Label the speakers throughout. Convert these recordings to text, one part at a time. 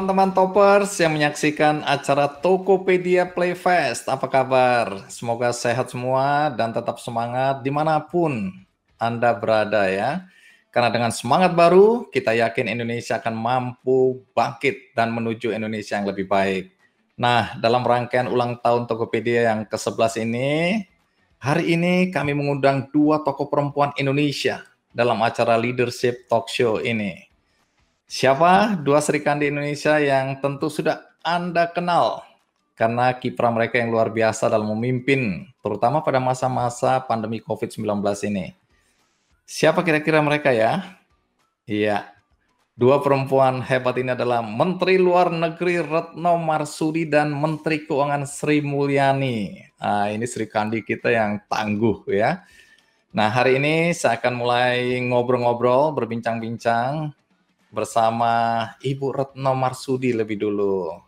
Speaker 1: teman-teman toppers yang menyaksikan acara Tokopedia Playfest. Apa kabar? Semoga sehat semua dan tetap semangat di mana pun Anda berada ya. Karena dengan semangat baru, kita yakin Indonesia akan mampu bangkit dan menuju Indonesia yang lebih baik. Nah, dalam rangkaian ulang tahun Tokopedia yang ke-11 ini, hari ini kami mengundang dua tokoh perempuan Indonesia dalam acara Leadership Talk Show ini. Siapa dua Sri Kandi Indonesia yang tentu sudah Anda kenal karena kiprah mereka yang luar biasa dalam memimpin, terutama pada masa-masa pandemi COVID-19 ini. Siapa kira-kira mereka ya? Iya, dua perempuan hebat ini adalah Menteri Luar Negeri Retno Marsudi dan Menteri Keuangan Sri Mulyani. Nah, ini Sri Kandi kita yang tangguh ya. Nah, hari ini saya akan mulai ngobrol-ngobrol, berbincang-bincang bersama Ibu Retno Marsudi lebih dulu.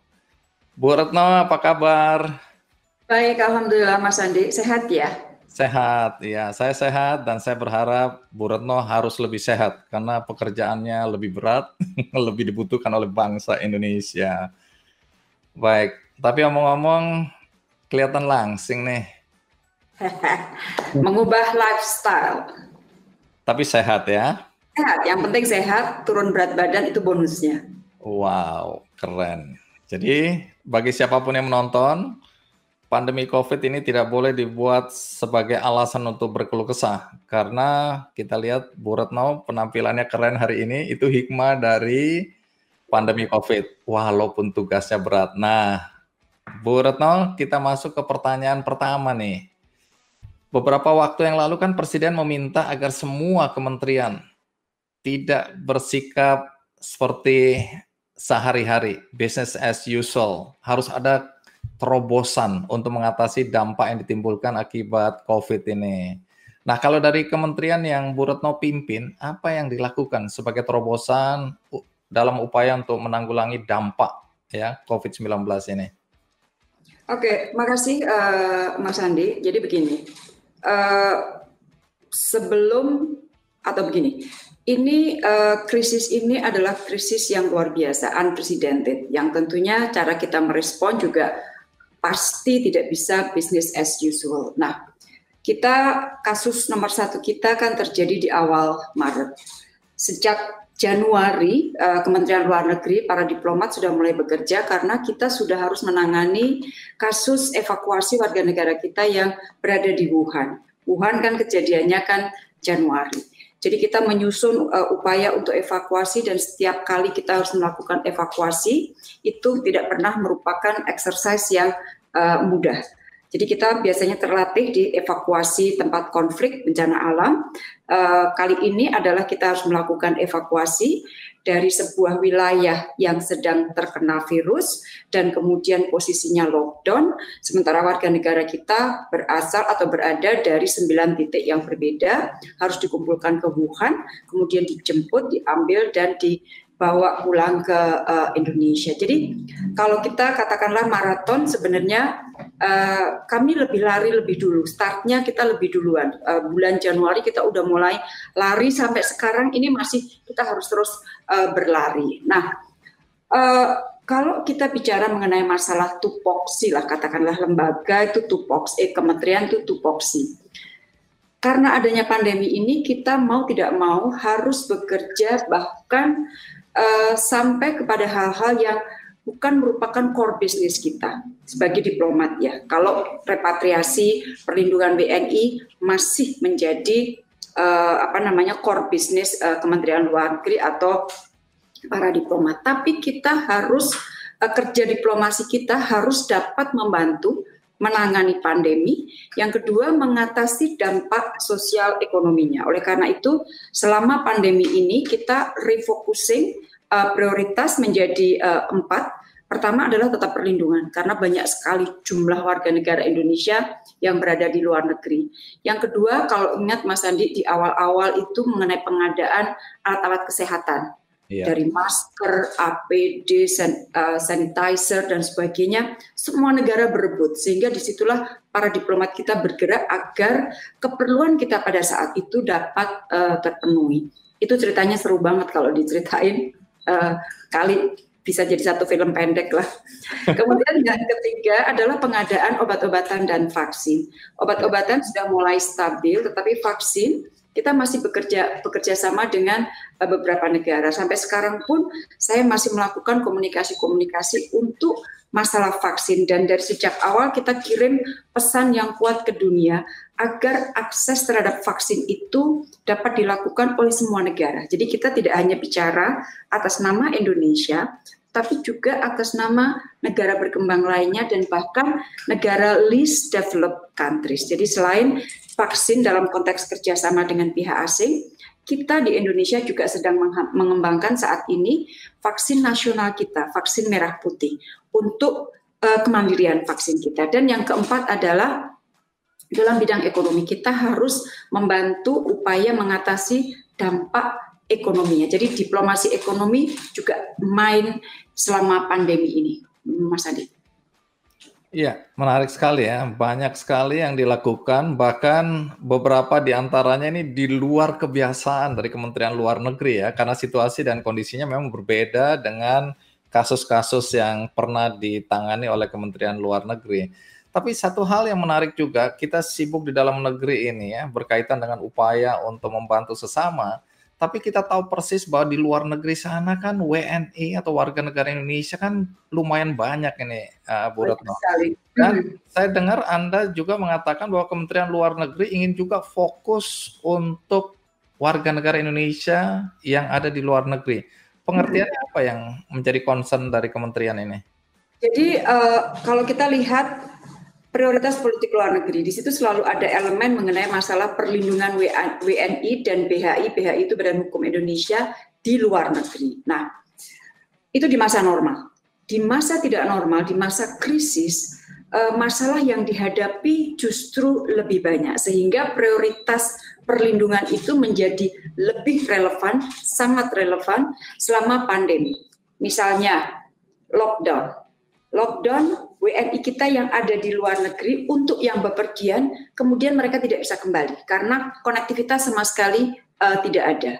Speaker 1: Bu Retno, apa kabar?
Speaker 2: Baik, Alhamdulillah Mas Andi. Sehat ya?
Speaker 1: Sehat, ya. Saya sehat dan saya berharap Bu Retno harus lebih sehat karena pekerjaannya lebih berat, lebih dibutuhkan oleh bangsa Indonesia. Baik, tapi omong-omong kelihatan langsing nih.
Speaker 2: Mengubah lifestyle.
Speaker 1: Tapi sehat ya?
Speaker 2: Sehat, yang penting sehat, turun berat badan itu bonusnya.
Speaker 1: Wow, keren. Jadi bagi siapa pun yang menonton, pandemi COVID ini tidak boleh dibuat sebagai alasan untuk berkeluh kesah. Karena kita lihat Bu Retno penampilannya keren hari ini, itu hikmah dari pandemi COVID, walaupun tugasnya berat. Nah, Bu Retno, kita masuk ke pertanyaan pertama nih. Beberapa waktu yang lalu kan Presiden meminta agar semua kementerian tidak bersikap seperti sehari-hari, business as usual. Harus ada terobosan untuk mengatasi dampak yang ditimbulkan akibat COVID ini. Nah, kalau dari kementerian yang Bu Retno pimpin, apa yang dilakukan sebagai terobosan dalam upaya untuk menanggulangi dampak ya COVID-19 ini?
Speaker 2: Oke, makasih uh, Mas Andi. Jadi begini, uh, sebelum atau begini, ini uh, krisis ini adalah krisis yang luar biasa, unprecedented, yang tentunya cara kita merespon juga pasti tidak bisa business as usual. Nah, kita kasus nomor satu kita kan terjadi di awal Maret. Sejak Januari, uh, Kementerian Luar Negeri, para diplomat sudah mulai bekerja karena kita sudah harus menangani kasus evakuasi warga negara kita yang berada di Wuhan. Wuhan kan kejadiannya kan Januari. Jadi kita menyusun uh, upaya untuk evakuasi dan setiap kali kita harus melakukan evakuasi itu tidak pernah merupakan exercise yang uh, mudah. Jadi kita biasanya terlatih di evakuasi tempat konflik bencana alam. Uh, kali ini adalah kita harus melakukan evakuasi dari sebuah wilayah yang sedang terkena virus dan kemudian posisinya lockdown, sementara warga negara kita berasal atau berada dari sembilan titik yang berbeda, harus dikumpulkan ke Wuhan, kemudian dijemput, diambil dan di bawa pulang ke uh, Indonesia. Jadi kalau kita katakanlah maraton sebenarnya uh, kami lebih lari lebih dulu. Startnya kita lebih duluan. Uh, bulan Januari kita udah mulai lari sampai sekarang ini masih kita harus terus uh, berlari. Nah uh, kalau kita bicara mengenai masalah tupoksi lah katakanlah lembaga itu tupoksi, eh, kementerian itu tupoksi karena adanya pandemi ini kita mau tidak mau harus bekerja bahkan uh, sampai kepada hal-hal yang bukan merupakan core business kita sebagai diplomat ya. Kalau repatriasi perlindungan WNI masih menjadi uh, apa namanya core business uh, Kementerian Luar Negeri atau para diplomat. Tapi kita harus uh, kerja diplomasi kita harus dapat membantu menangani pandemi, yang kedua mengatasi dampak sosial ekonominya. Oleh karena itu, selama pandemi ini kita refocusing uh, prioritas menjadi uh, empat. Pertama adalah tetap perlindungan karena banyak sekali jumlah warga negara Indonesia yang berada di luar negeri. Yang kedua, kalau ingat Mas Andi di awal-awal itu mengenai pengadaan alat-alat kesehatan iya. dari masker, APD, san, uh, sanitizer dan sebagainya, semua negara berebut sehingga di situlah para diplomat kita bergerak agar keperluan kita pada saat itu dapat uh, terpenuhi. Itu ceritanya seru banget kalau diceritain uh, kali bisa jadi satu film pendek lah. Kemudian yang ketiga adalah pengadaan obat-obatan dan vaksin. Obat-obatan sudah mulai stabil, tetapi vaksin kita masih bekerja bekerja sama dengan uh, beberapa negara. Sampai sekarang pun saya masih melakukan komunikasi-komunikasi untuk masalah vaksin dan dari sejak awal kita kirim pesan yang kuat ke dunia agar akses terhadap vaksin itu dapat dilakukan oleh semua negara. Jadi kita tidak hanya bicara atas nama Indonesia, tapi juga atas nama negara berkembang lainnya dan bahkan negara least developed countries. Jadi selain vaksin dalam konteks kerjasama dengan pihak asing, kita di Indonesia juga sedang mengembangkan saat ini vaksin nasional kita, vaksin merah putih untuk uh, kemandirian vaksin kita. Dan yang keempat adalah dalam bidang ekonomi kita harus membantu upaya mengatasi dampak ekonominya. Jadi diplomasi ekonomi juga main selama pandemi ini, Mas Adi.
Speaker 1: Iya, menarik sekali ya. Banyak sekali yang dilakukan, bahkan beberapa di antaranya ini di luar kebiasaan dari Kementerian Luar Negeri ya, karena situasi dan kondisinya memang berbeda dengan kasus-kasus yang pernah ditangani oleh Kementerian Luar Negeri. Tapi satu hal yang menarik juga, kita sibuk di dalam negeri ini ya, berkaitan dengan upaya untuk membantu sesama tapi kita tahu persis bahwa di luar negeri sana kan WNI atau warga negara Indonesia kan lumayan banyak ini uh, Bu Retno. Dan hmm. saya dengar Anda juga mengatakan bahwa Kementerian Luar Negeri ingin juga fokus untuk warga negara Indonesia yang ada di luar negeri. Pengertiannya hmm. apa yang menjadi concern dari kementerian ini?
Speaker 2: Jadi uh, kalau kita lihat prioritas politik luar negeri. Di situ selalu ada elemen mengenai masalah perlindungan WNI dan BHI. BHI itu Badan Hukum Indonesia di luar negeri. Nah, itu di masa normal. Di masa tidak normal, di masa krisis, eh, masalah yang dihadapi justru lebih banyak sehingga prioritas perlindungan itu menjadi lebih relevan, sangat relevan selama pandemi. Misalnya lockdown. Lockdown WNI kita yang ada di luar negeri untuk yang bepergian, kemudian mereka tidak bisa kembali karena konektivitas sama sekali uh, tidak ada.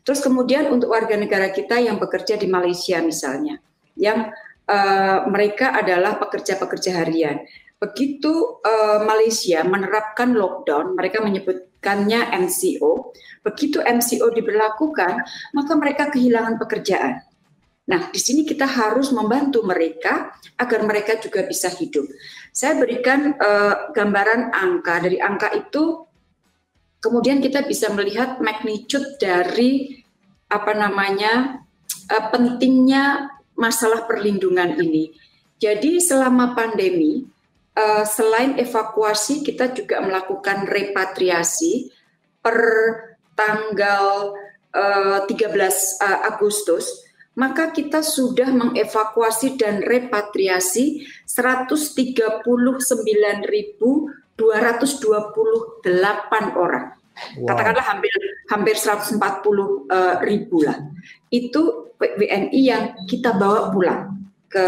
Speaker 2: Terus kemudian untuk warga negara kita yang bekerja di Malaysia misalnya, yang uh, mereka adalah pekerja-pekerja harian. Begitu uh, Malaysia menerapkan lockdown, mereka menyebutkannya MCO. Begitu MCO diberlakukan, maka mereka kehilangan pekerjaan Nah, di sini kita harus membantu mereka agar mereka juga bisa hidup. Saya berikan uh, gambaran angka. Dari angka itu, kemudian kita bisa melihat magnitude dari apa namanya uh, pentingnya masalah perlindungan ini. Jadi selama pandemi, uh, selain evakuasi, kita juga melakukan repatriasi per tanggal uh, 13 uh, Agustus maka kita sudah mengevakuasi dan repatriasi 139.228 orang. Wow. Katakanlah hampir hampir 140 uh, ribu lah. Itu WNI yang kita bawa pulang ke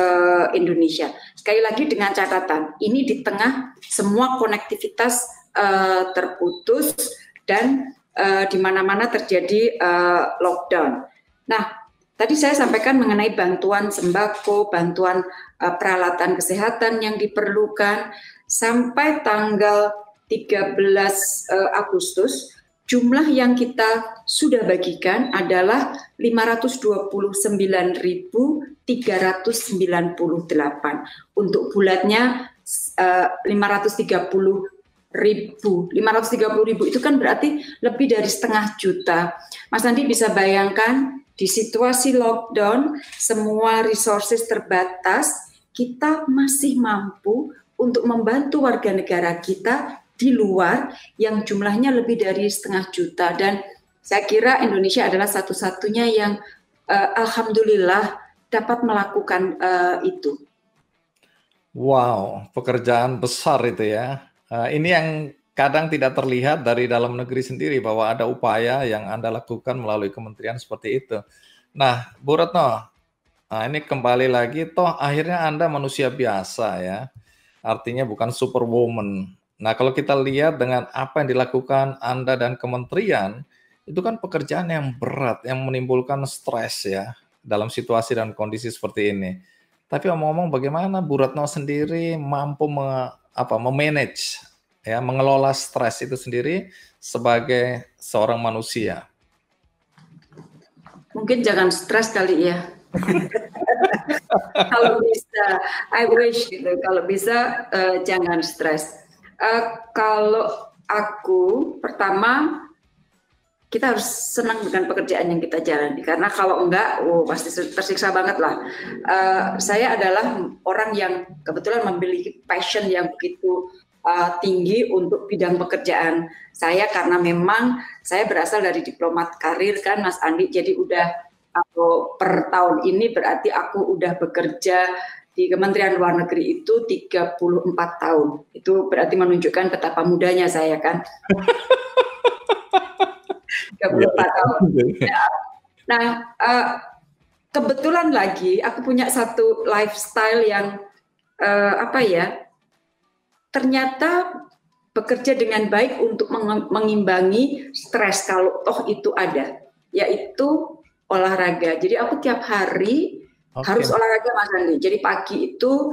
Speaker 2: Indonesia. Sekali lagi dengan catatan, ini di tengah semua konektivitas uh, terputus dan uh, di mana-mana terjadi uh, lockdown. Nah, Tadi saya sampaikan mengenai bantuan sembako, bantuan uh, peralatan kesehatan yang diperlukan. Sampai tanggal 13 uh, Agustus jumlah yang kita sudah bagikan adalah 529.398 untuk bulatnya uh, 530 ribu. 530 ribu itu kan berarti lebih dari setengah juta. Mas Andi bisa bayangkan di situasi lockdown, semua resources terbatas, kita masih mampu untuk membantu warga negara kita di luar yang jumlahnya lebih dari setengah juta dan saya kira Indonesia adalah satu-satunya yang uh, alhamdulillah dapat melakukan uh, itu.
Speaker 1: Wow, pekerjaan besar itu ya. Uh, ini yang kadang tidak terlihat dari dalam negeri sendiri bahwa ada upaya yang Anda lakukan melalui kementerian seperti itu. Nah, Bu Retno, nah ini kembali lagi, toh akhirnya Anda manusia biasa ya, artinya bukan superwoman. Nah, kalau kita lihat dengan apa yang dilakukan Anda dan kementerian, itu kan pekerjaan yang berat, yang menimbulkan stres ya. dalam situasi dan kondisi seperti ini. Tapi omong-omong bagaimana Bu Retno sendiri mampu me, apa memanage ya mengelola stres itu sendiri sebagai seorang manusia?
Speaker 2: Mungkin jangan stres kali ya. kalau bisa, I wish gitu. Kalau bisa uh, jangan stres. Uh, kalau aku pertama kita harus senang dengan pekerjaan yang kita jalani karena kalau enggak, oh pasti tersiksa banget lah. Uh, saya adalah orang yang kebetulan memiliki passion yang begitu uh, tinggi untuk bidang pekerjaan saya karena memang saya berasal dari diplomat karir kan Mas Andi, jadi udah aku per tahun ini berarti aku udah bekerja di Kementerian Luar Negeri itu 34 tahun. Itu berarti menunjukkan betapa mudanya saya kan. 34 ya, tahun. Ya. Nah, uh, kebetulan lagi aku punya satu lifestyle yang uh, apa ya? Ternyata bekerja dengan baik untuk mengimbangi stres kalau toh itu ada, yaitu olahraga. Jadi aku tiap hari okay. harus olahraga Mas Andi. Jadi pagi itu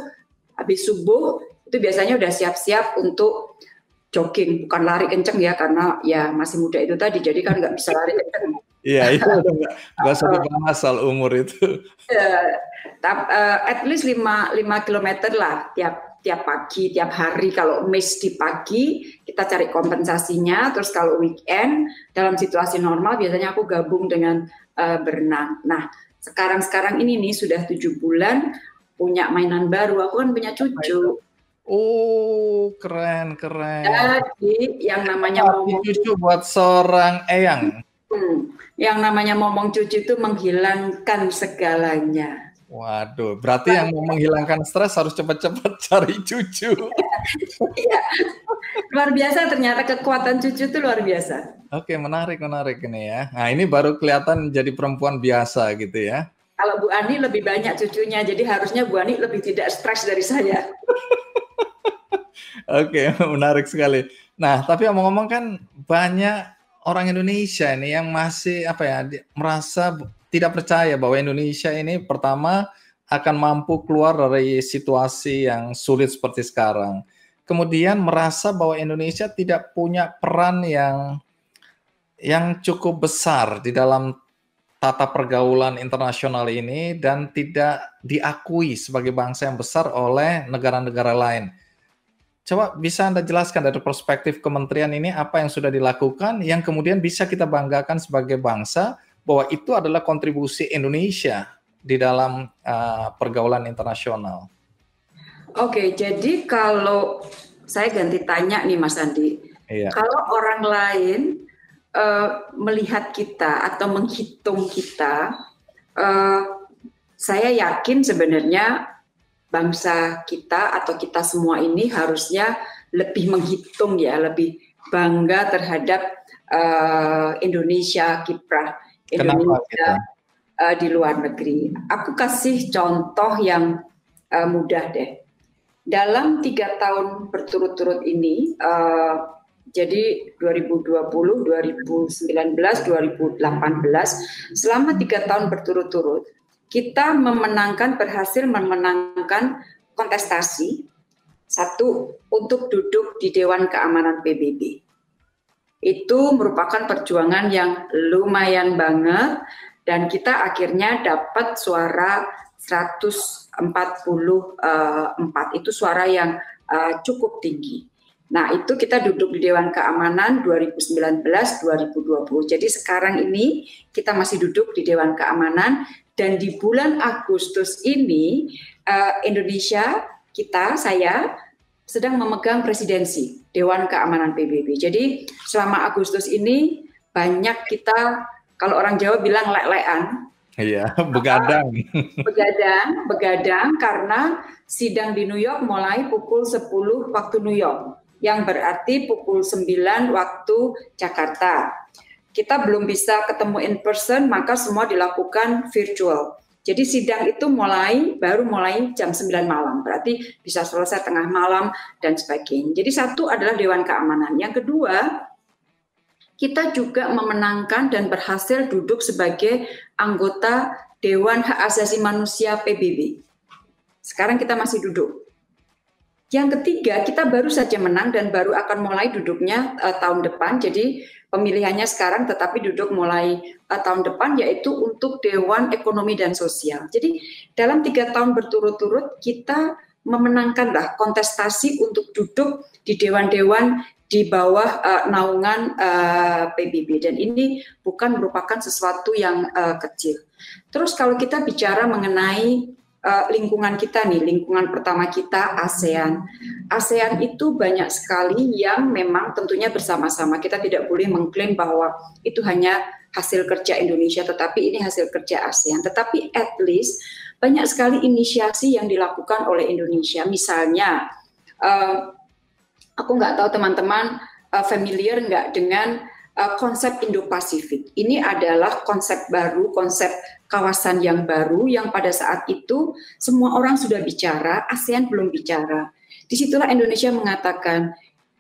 Speaker 2: habis subuh itu biasanya udah siap-siap untuk jogging. Bukan lari kenceng ya karena ya masih muda itu tadi. Jadi kan nggak bisa lari kenceng.
Speaker 1: Iya itu nggak nggak usah dibahas soal umur itu.
Speaker 2: Uh, tap, uh, at least 5 5 kilometer lah tiap tiap pagi tiap hari kalau miss di pagi kita cari kompensasinya terus kalau weekend dalam situasi normal biasanya aku gabung dengan uh, berenang nah sekarang sekarang ini nih sudah tujuh bulan punya mainan baru aku kan punya cucu
Speaker 1: Oh, keren, keren.
Speaker 2: Jadi yang namanya momong
Speaker 1: cucu buat seorang eyang.
Speaker 2: Hmm, yang namanya momong cucu itu menghilangkan segalanya.
Speaker 1: Waduh, berarti yang mau menghilangkan stres harus cepat-cepat cari cucu.
Speaker 2: Iya. luar biasa ternyata kekuatan cucu itu luar biasa.
Speaker 1: Oke, menarik, menarik ini ya. Nah, ini baru kelihatan jadi perempuan biasa gitu ya.
Speaker 2: Kalau Bu Ani lebih banyak cucunya, jadi harusnya Bu Ani lebih tidak stres dari saya.
Speaker 1: Oke, menarik sekali. Nah, tapi ngomong-ngomong kan banyak orang Indonesia ini yang masih apa ya merasa tidak percaya bahwa Indonesia ini pertama akan mampu keluar dari situasi yang sulit seperti sekarang. Kemudian merasa bahwa Indonesia tidak punya peran yang yang cukup besar di dalam tata pergaulan internasional ini dan tidak diakui sebagai bangsa yang besar oleh negara-negara lain. Coba bisa Anda jelaskan dari perspektif kementerian ini apa yang sudah dilakukan yang kemudian bisa kita banggakan sebagai bangsa bahwa itu adalah kontribusi Indonesia di dalam uh, pergaulan internasional.
Speaker 2: Oke, jadi kalau saya ganti tanya nih Mas Andi, iya. kalau orang lain uh, melihat kita atau menghitung kita, uh, saya yakin sebenarnya bangsa kita atau kita semua ini harusnya lebih menghitung ya, lebih bangga terhadap uh, Indonesia kiprah Indonesia uh, di luar negeri. Aku kasih contoh yang uh, mudah deh. Dalam tiga tahun berturut-turut ini, uh, jadi 2020, 2019, 2018, selama tiga tahun berturut-turut, kita memenangkan berhasil memenangkan kontestasi satu untuk duduk di Dewan Keamanan PBB. Itu merupakan perjuangan yang lumayan banget dan kita akhirnya dapat suara 144 itu suara yang uh, cukup tinggi. Nah, itu kita duduk di Dewan Keamanan 2019-2020. Jadi sekarang ini kita masih duduk di Dewan Keamanan dan di bulan Agustus ini uh, Indonesia kita saya sedang memegang presidensi Dewan Keamanan PBB. Jadi selama Agustus ini banyak kita kalau orang Jawa bilang lek-lekan.
Speaker 1: Iya, begadang.
Speaker 2: Begadang, begadang karena sidang di New York mulai pukul 10 waktu New York, yang berarti pukul 9 waktu Jakarta kita belum bisa ketemu in person, maka semua dilakukan virtual. Jadi sidang itu mulai baru mulai jam 9 malam, berarti bisa selesai tengah malam dan sebagainya. Jadi satu adalah Dewan Keamanan. Yang kedua, kita juga memenangkan dan berhasil duduk sebagai anggota Dewan Hak Asasi Manusia PBB. Sekarang kita masih duduk. Yang ketiga, kita baru saja menang dan baru akan mulai duduknya uh, tahun depan. Jadi pemilihannya sekarang tetapi duduk mulai uh, tahun depan yaitu untuk Dewan Ekonomi dan Sosial. Jadi dalam tiga tahun berturut-turut kita memenangkanlah kontestasi untuk duduk di dewan-dewan di bawah uh, naungan uh, PBB dan ini bukan merupakan sesuatu yang uh, kecil. Terus kalau kita bicara mengenai uh, lingkungan kita nih, lingkungan pertama kita ASEAN. ASEAN itu banyak sekali yang memang tentunya bersama-sama. Kita tidak boleh mengklaim bahwa itu hanya hasil kerja Indonesia, tetapi ini hasil kerja ASEAN. Tetapi at least banyak sekali inisiasi yang dilakukan oleh Indonesia. Misalnya, uh, aku nggak tahu teman-teman uh, familiar nggak dengan uh, konsep Indo-Pasifik. Ini adalah konsep baru, konsep kawasan yang baru yang pada saat itu semua orang sudah bicara, ASEAN belum bicara. Di situlah Indonesia mengatakan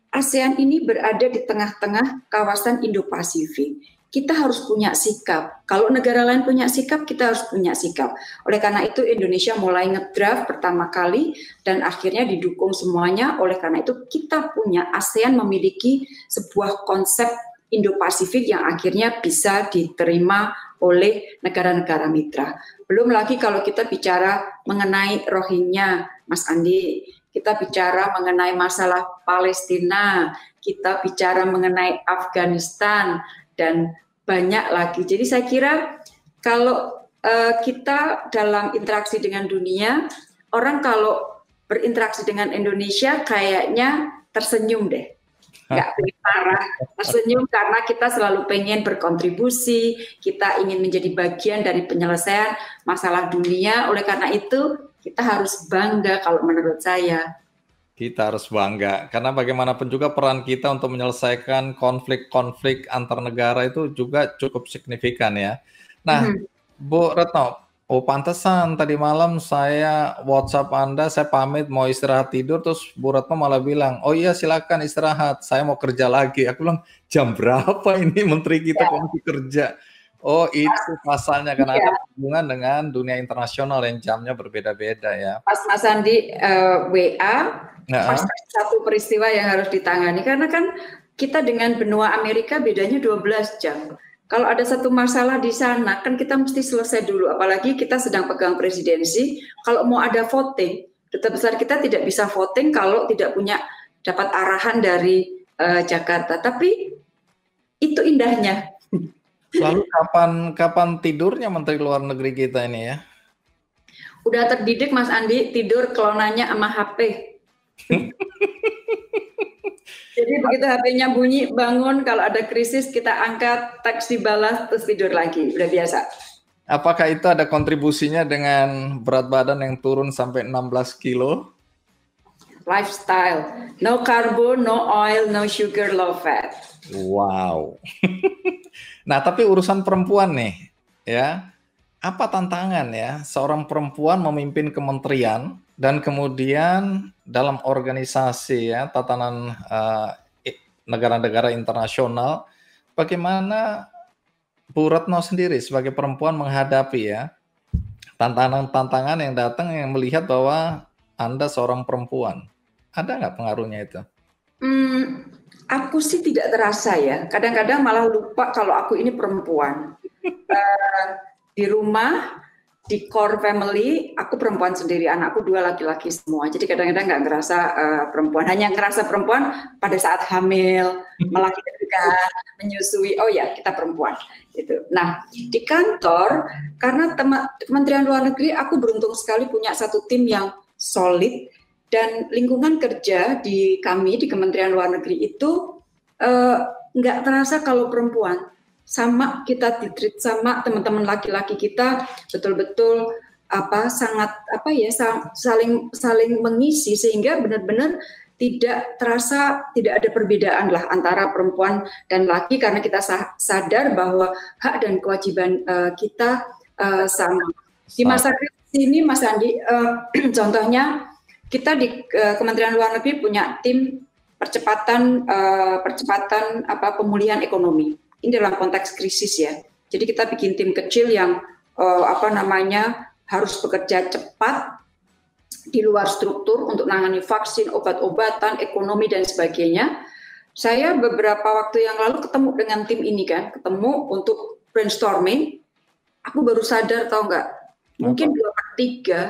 Speaker 2: ASEAN ini berada di tengah-tengah kawasan Indo-Pasifik. Kita harus punya sikap. Kalau negara lain punya sikap, kita harus punya sikap. Oleh karena itu Indonesia mulai ngedraft pertama kali dan akhirnya didukung semuanya. Oleh karena itu kita punya ASEAN memiliki sebuah konsep Indo-Pasifik yang akhirnya bisa diterima oleh negara-negara mitra. Belum lagi kalau kita bicara mengenai Rohingya, Mas Andi, kita bicara mengenai masalah Palestina, kita bicara mengenai Afghanistan dan banyak lagi. Jadi saya kira kalau uh, kita dalam interaksi dengan dunia, orang kalau berinteraksi dengan Indonesia kayaknya tersenyum deh nggak pengen marah, tersenyum karena kita selalu pengen berkontribusi, kita ingin menjadi bagian dari penyelesaian masalah dunia. Oleh karena itu, kita harus bangga kalau menurut saya.
Speaker 1: Kita harus bangga karena bagaimanapun juga peran kita untuk menyelesaikan konflik-konflik antar negara itu juga cukup signifikan ya. Nah, mm -hmm. Bu Retno, Oh pantesan tadi malam saya WhatsApp Anda, saya pamit mau istirahat tidur, terus Bu Ratno malah bilang, oh iya silakan istirahat, saya mau kerja lagi. Aku bilang, jam berapa ini Menteri kita ya. masih kerja? Oh itu pasalnya karena ya. ada hubungan dengan dunia internasional yang jamnya berbeda-beda ya.
Speaker 2: Pas Mas Andi uh, eh, WA, nah. pas satu peristiwa yang harus ditangani karena kan kita dengan benua Amerika bedanya 12 jam kalau ada satu masalah di sana, kan kita mesti selesai dulu. Apalagi kita sedang pegang presidensi. Kalau mau ada voting, duta besar kita tidak bisa voting kalau tidak punya dapat arahan dari uh, Jakarta. Tapi itu indahnya.
Speaker 1: Lalu kapan kapan tidurnya Menteri Luar Negeri kita ini ya?
Speaker 2: Udah terdidik Mas Andi tidur kelonanya sama HP. Jadi begitu HP-nya bunyi, bangun, kalau ada krisis kita angkat, teks dibalas, terus tidur lagi, udah biasa.
Speaker 1: Apakah itu ada kontribusinya dengan berat badan yang turun sampai 16 kilo?
Speaker 2: Lifestyle, no carbo, no oil, no sugar, low fat.
Speaker 1: Wow. nah, tapi urusan perempuan nih, ya. Apa tantangan ya seorang perempuan memimpin kementerian dan kemudian dalam organisasi ya tatanan uh, negara-negara internasional bagaimana Bu Retno sendiri sebagai perempuan menghadapi ya tantangan-tantangan yang datang yang melihat bahwa Anda seorang perempuan. Ada nggak pengaruhnya itu?
Speaker 2: Hmm, aku sih tidak terasa ya. Kadang-kadang malah lupa kalau aku ini perempuan. uh, di rumah di core family aku perempuan sendiri anakku dua laki-laki semua. Jadi kadang-kadang nggak ngerasa uh, perempuan. Hanya ngerasa perempuan pada saat hamil melahirkan menyusui oh ya kita perempuan gitu. Nah di kantor karena tema, Kementerian Luar Negeri aku beruntung sekali punya satu tim yang solid dan lingkungan kerja di kami di Kementerian Luar Negeri itu uh, nggak terasa kalau perempuan sama kita ditreat sama teman-teman laki-laki kita betul-betul apa sangat apa ya saling saling mengisi sehingga benar-benar tidak terasa tidak ada perbedaan lah antara perempuan dan laki karena kita sadar bahwa hak dan kewajiban uh, kita uh, sama. Di masa krisis ini Mas Andi uh, contohnya kita di uh, Kementerian Luar Negeri punya tim percepatan uh, percepatan apa pemulihan ekonomi ini dalam konteks krisis ya. Jadi kita bikin tim kecil yang uh, apa namanya harus bekerja cepat di luar struktur untuk menangani vaksin, obat-obatan, ekonomi dan sebagainya. Saya beberapa waktu yang lalu ketemu dengan tim ini kan, ketemu untuk brainstorming. Aku baru sadar tau nggak, mungkin dua per tiga,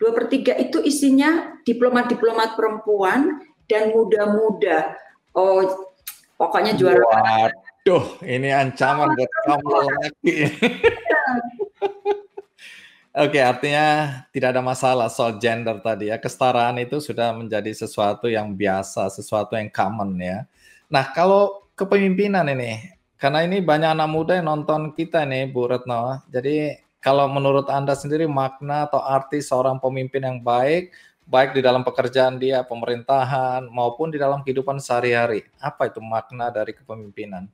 Speaker 2: dua per tiga itu isinya diplomat-diplomat perempuan dan muda-muda. Oh, pokoknya juara.
Speaker 1: Waduh, ini ancaman buat kamu lagi. Oke, artinya tidak ada masalah soal gender tadi ya. Kesetaraan itu sudah menjadi sesuatu yang biasa, sesuatu yang common ya. Nah, kalau kepemimpinan ini, karena ini banyak anak muda yang nonton kita nih, Bu Retno. Jadi, kalau menurut Anda sendiri makna atau arti seorang pemimpin yang baik, baik di dalam pekerjaan dia, pemerintahan, maupun di dalam kehidupan sehari-hari, apa itu makna dari kepemimpinan?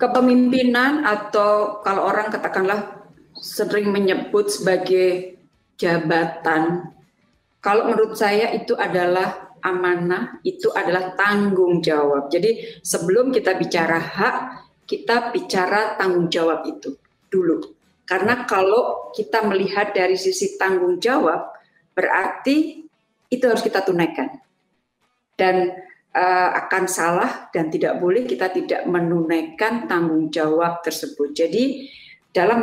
Speaker 2: Kepemimpinan atau kalau orang katakanlah sering menyebut sebagai jabatan. Kalau menurut saya itu adalah amanah, itu adalah tanggung jawab. Jadi sebelum kita bicara hak, kita bicara tanggung jawab itu dulu. Karena kalau kita melihat dari sisi tanggung jawab, berarti itu harus kita tunaikan. Dan uh, akan salah dan tidak boleh kita tidak menunaikan tanggung jawab tersebut. Jadi dalam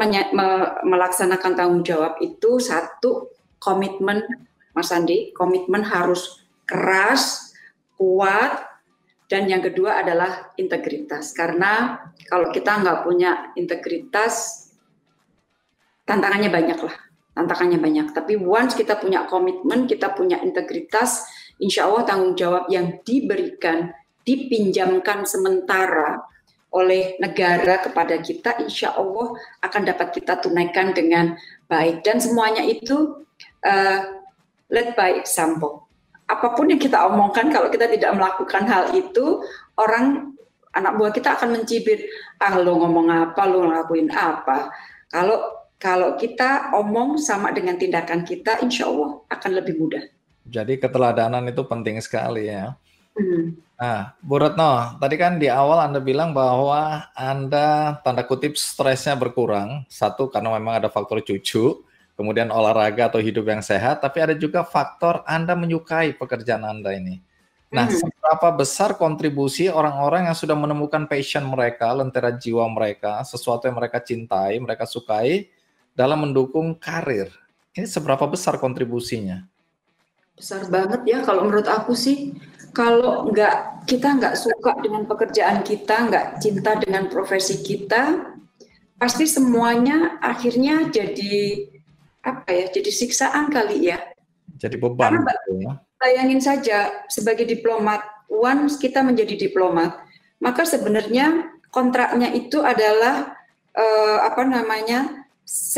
Speaker 2: melaksanakan tanggung jawab itu satu komitmen Mas Andi, komitmen harus keras, kuat, dan yang kedua adalah integritas. Karena kalau kita nggak punya integritas, tantangannya banyak lah, tantangannya banyak. Tapi once kita punya komitmen, kita punya integritas, insya Allah tanggung jawab yang diberikan, dipinjamkan sementara oleh negara kepada kita, insya Allah akan dapat kita tunaikan dengan baik. Dan semuanya itu uh, led by example. Apa pun yang kita omongkan, kalau kita tidak melakukan hal itu, orang anak buah kita akan mencibir, ah lo ngomong apa, lo ngelakuin apa. Kalau kalau kita omong sama dengan tindakan kita, insya Allah akan lebih mudah.
Speaker 1: Jadi keteladanan itu penting sekali ya. Hmm. Nah, Bu Retno, tadi kan di awal Anda bilang bahwa Anda tanda kutip stresnya berkurang. Satu karena memang ada faktor cucu, kemudian olahraga atau hidup yang sehat, tapi ada juga faktor Anda menyukai pekerjaan Anda ini. Nah, hmm. seberapa besar kontribusi orang-orang yang sudah menemukan passion mereka, lentera jiwa mereka, sesuatu yang mereka cintai, mereka sukai dalam mendukung karir? Ini seberapa besar kontribusinya?
Speaker 2: Besar banget ya kalau menurut aku sih kalau nggak kita nggak suka dengan pekerjaan kita, nggak cinta dengan profesi kita, pasti semuanya akhirnya jadi apa ya? Jadi siksaan kali ya.
Speaker 1: Jadi beban. Karena,
Speaker 2: gitu ya. Bayangin saja sebagai diplomat, once kita menjadi diplomat, maka sebenarnya kontraknya itu adalah uh, apa namanya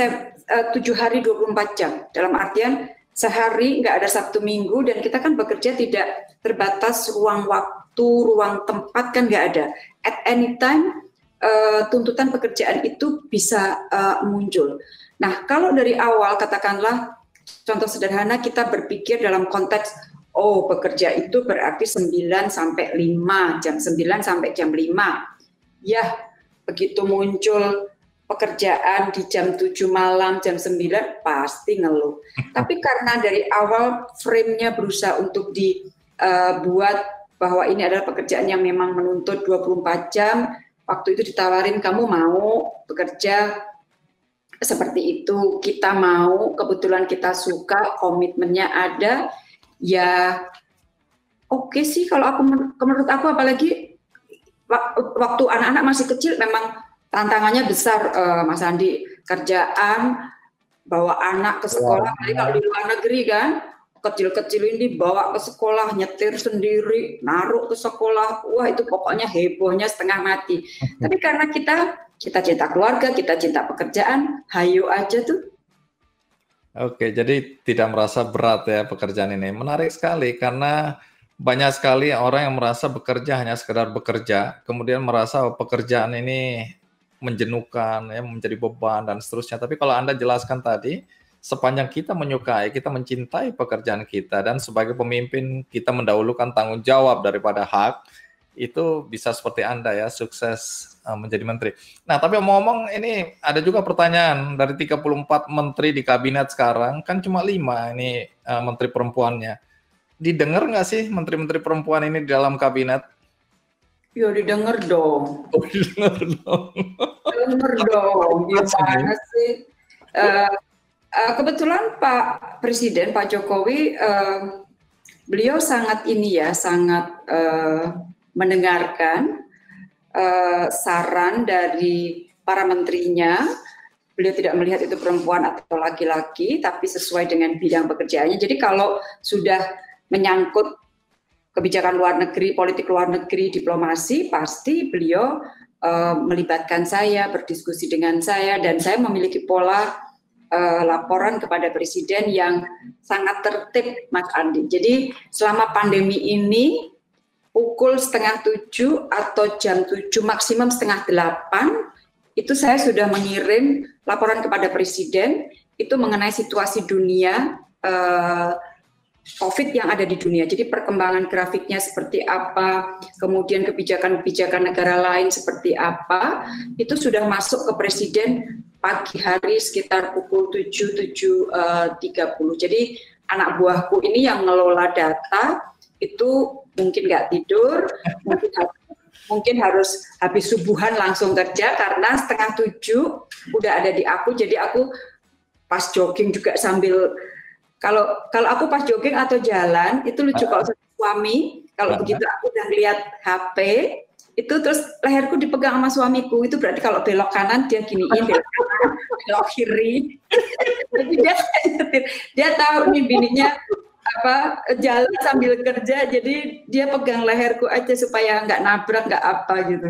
Speaker 2: eh, tujuh hari 24 jam. Dalam artian sehari nggak ada Sabtu Minggu dan kita kan bekerja tidak terbatas ruang waktu, ruang tempat kan nggak ada. At any time uh, tuntutan pekerjaan itu bisa uh, muncul. Nah kalau dari awal katakanlah contoh sederhana kita berpikir dalam konteks oh bekerja itu berarti 9 sampai 5 jam 9 sampai jam 5. Ya begitu muncul pekerjaan di jam 7 malam, jam 9 pasti ngeluh. Tapi karena dari awal frame-nya berusaha untuk dibuat uh, bahwa ini adalah pekerjaan yang memang menuntut 24 jam, waktu itu ditawarin kamu mau bekerja seperti itu, kita mau, kebetulan kita suka, komitmennya ada, ya oke okay sih kalau aku menurut aku apalagi waktu anak-anak masih kecil memang tantangannya besar uh, Mas Andi. Kerjaan bawa anak ke sekolah. Wow. kalau di luar negeri kan kecil-kecil ini bawa ke sekolah nyetir sendiri naruh ke sekolah. Wah itu pokoknya hebohnya setengah mati. Tapi karena kita kita cinta keluarga kita cinta pekerjaan hayu aja tuh.
Speaker 1: Oke, jadi tidak merasa berat ya pekerjaan ini. Menarik sekali karena banyak sekali orang yang merasa bekerja hanya sekedar bekerja, kemudian merasa pekerjaan ini menjenuhkan, ya, menjadi beban dan seterusnya. Tapi kalau Anda jelaskan tadi, sepanjang kita menyukai, kita mencintai pekerjaan kita dan sebagai pemimpin kita mendahulukan tanggung jawab daripada hak, itu bisa seperti Anda ya, sukses uh, menjadi menteri. Nah, tapi ngomong ini ada juga pertanyaan dari 34 menteri di kabinet sekarang, kan cuma lima ini uh, menteri perempuannya. Didengar nggak sih menteri-menteri perempuan ini di dalam kabinet?
Speaker 2: Ya didengar dong. Oh, didengar dong. Dengar dong. Gimana sih? Uh, uh, kebetulan Pak Presiden Pak Jokowi uh, beliau sangat ini ya, sangat uh, mendengarkan uh, saran dari para menterinya. Beliau tidak melihat itu perempuan atau laki-laki, tapi sesuai dengan bidang pekerjaannya. Jadi kalau sudah menyangkut kebijakan luar negeri, politik luar negeri, diplomasi, pasti beliau uh, melibatkan saya, berdiskusi dengan saya, dan saya memiliki pola uh, laporan kepada presiden yang sangat tertib, Mas Andi. Jadi selama pandemi ini pukul setengah tujuh atau jam tujuh maksimum setengah delapan itu saya sudah mengirim laporan kepada presiden itu mengenai situasi dunia uh, COVID yang ada di dunia. Jadi perkembangan grafiknya seperti apa, kemudian kebijakan-kebijakan negara lain seperti apa, itu sudah masuk ke presiden pagi hari sekitar pukul 7 7.30. Jadi anak buahku ini yang ngelola data itu mungkin nggak tidur, mungkin mungkin harus habis subuhan langsung kerja karena setengah tujuh udah ada di aku, jadi aku pas jogging juga sambil kalau kalau aku pas jogging atau jalan itu lucu kalau suami. Kalau begitu aku udah lihat HP itu terus leherku dipegang sama suamiku. Itu berarti kalau belok kanan dia giniin belok kanan belok kiri. Jadi dia dia tahu nih bininya apa jalan sambil kerja jadi dia pegang leherku aja supaya nggak nabrak nggak apa gitu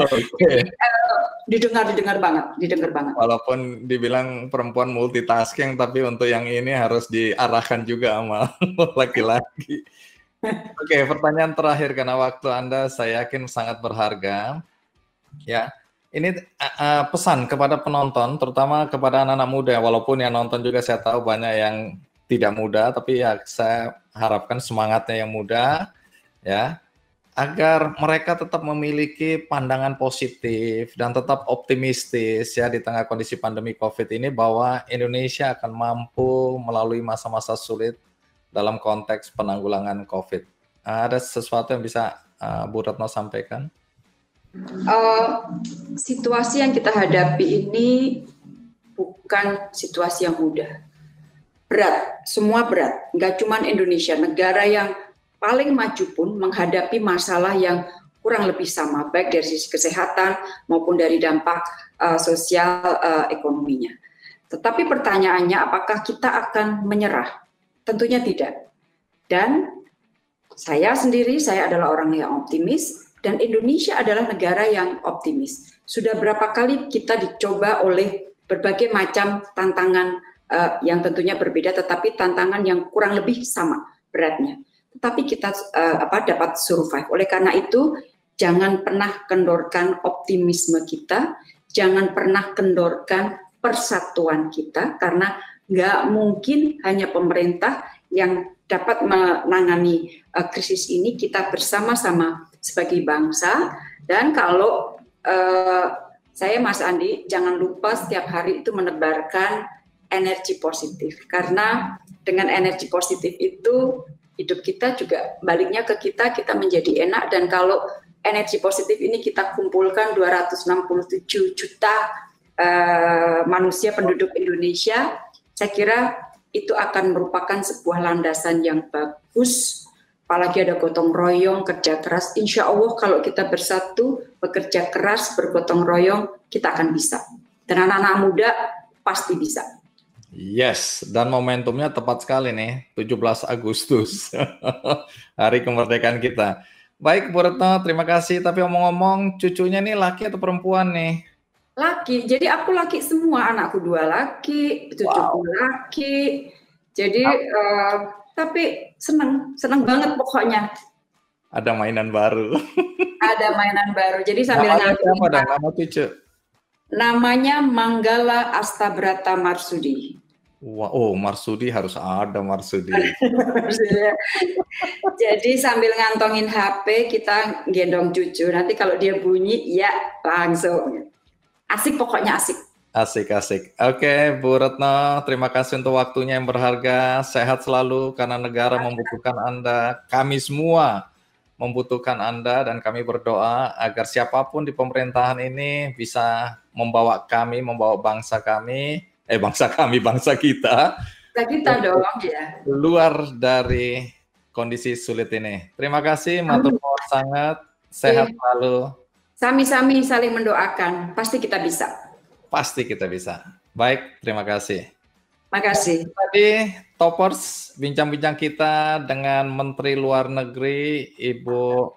Speaker 2: Okay. Eh, didengar didengar banget, didengar banget.
Speaker 1: Walaupun dibilang perempuan multitasking, tapi untuk yang ini harus diarahkan juga sama laki-laki. Oke, okay, pertanyaan terakhir karena waktu Anda saya yakin sangat berharga. Ya, ini uh, pesan kepada penonton, terutama kepada anak-anak muda. Walaupun yang nonton juga saya tahu banyak yang tidak muda, tapi ya saya harapkan semangatnya yang muda, ya, agar mereka tetap memiliki pandangan positif dan tetap optimistis ya di tengah kondisi pandemi COVID ini bahwa Indonesia akan mampu melalui masa-masa sulit dalam konteks penanggulangan COVID. Ada sesuatu yang bisa uh, Bu Retno sampaikan?
Speaker 2: Uh, situasi yang kita hadapi ini bukan situasi yang mudah berat, semua berat. Nggak cuma Indonesia, negara yang paling maju pun menghadapi masalah yang kurang lebih sama, baik dari sisi kesehatan maupun dari dampak uh, sosial uh, ekonominya. Tetapi pertanyaannya, apakah kita akan menyerah? Tentunya tidak. Dan saya sendiri, saya adalah orang yang optimis, dan Indonesia adalah negara yang optimis. Sudah berapa kali kita dicoba oleh berbagai macam tantangan uh, yang tentunya berbeda, tetapi tantangan yang kurang lebih sama beratnya. Tetapi kita uh, apa dapat survive. Oleh karena itu, jangan pernah kendorkan optimisme kita, jangan pernah kendorkan persatuan kita, karena nggak mungkin hanya pemerintah yang dapat menangani uh, krisis ini. Kita bersama-sama sebagai bangsa, dan kalau uh, saya Mas Andi, jangan lupa setiap hari itu menebarkan energi positif karena dengan energi positif itu hidup kita juga baliknya ke kita kita menjadi enak. Dan kalau energi positif ini kita kumpulkan 267 juta uh, manusia penduduk Indonesia saya kira itu akan merupakan sebuah landasan yang bagus. Apalagi ada gotong royong kerja keras. Insya Allah kalau kita bersatu bekerja keras bergotong royong kita akan bisa. Dan anak-anak muda pasti bisa
Speaker 1: Yes, dan momentumnya tepat sekali nih, 17 Agustus, hari kemerdekaan kita. Baik, Bu Retno, terima kasih. Tapi omong-omong, cucunya nih laki atau perempuan nih?
Speaker 2: Laki, jadi aku laki semua, anakku dua laki, cucuku wow. laki. Jadi, uh, tapi seneng, seneng banget pokoknya.
Speaker 1: Ada mainan baru.
Speaker 2: Ada mainan baru, jadi sambil
Speaker 1: Namanya siapa Nama cucu?
Speaker 2: Namanya Manggala Astabrata Marsudi.
Speaker 1: Wah, oh Marsudi harus ada Marsudi.
Speaker 2: Jadi sambil ngantongin HP kita gendong cucu. Nanti kalau dia bunyi ya langsung. Asik pokoknya asik.
Speaker 1: Asik asik. Oke, Bu Retno, terima kasih untuk waktunya yang berharga. Sehat selalu karena negara membutuhkan Anda. Kami semua membutuhkan Anda dan kami berdoa agar siapa pun di pemerintahan ini bisa membawa kami, membawa bangsa kami eh bangsa kami, bangsa kita.
Speaker 2: Bangsa kita dong ya.
Speaker 1: Luar dari kondisi sulit ini. Terima kasih, matur sangat. Sehat selalu.
Speaker 2: Sami-sami saling mendoakan. Pasti kita bisa.
Speaker 1: Pasti kita bisa. Baik, terima kasih.
Speaker 2: Terima kasih.
Speaker 1: Tadi toppers bincang-bincang kita dengan Menteri Luar Negeri Ibu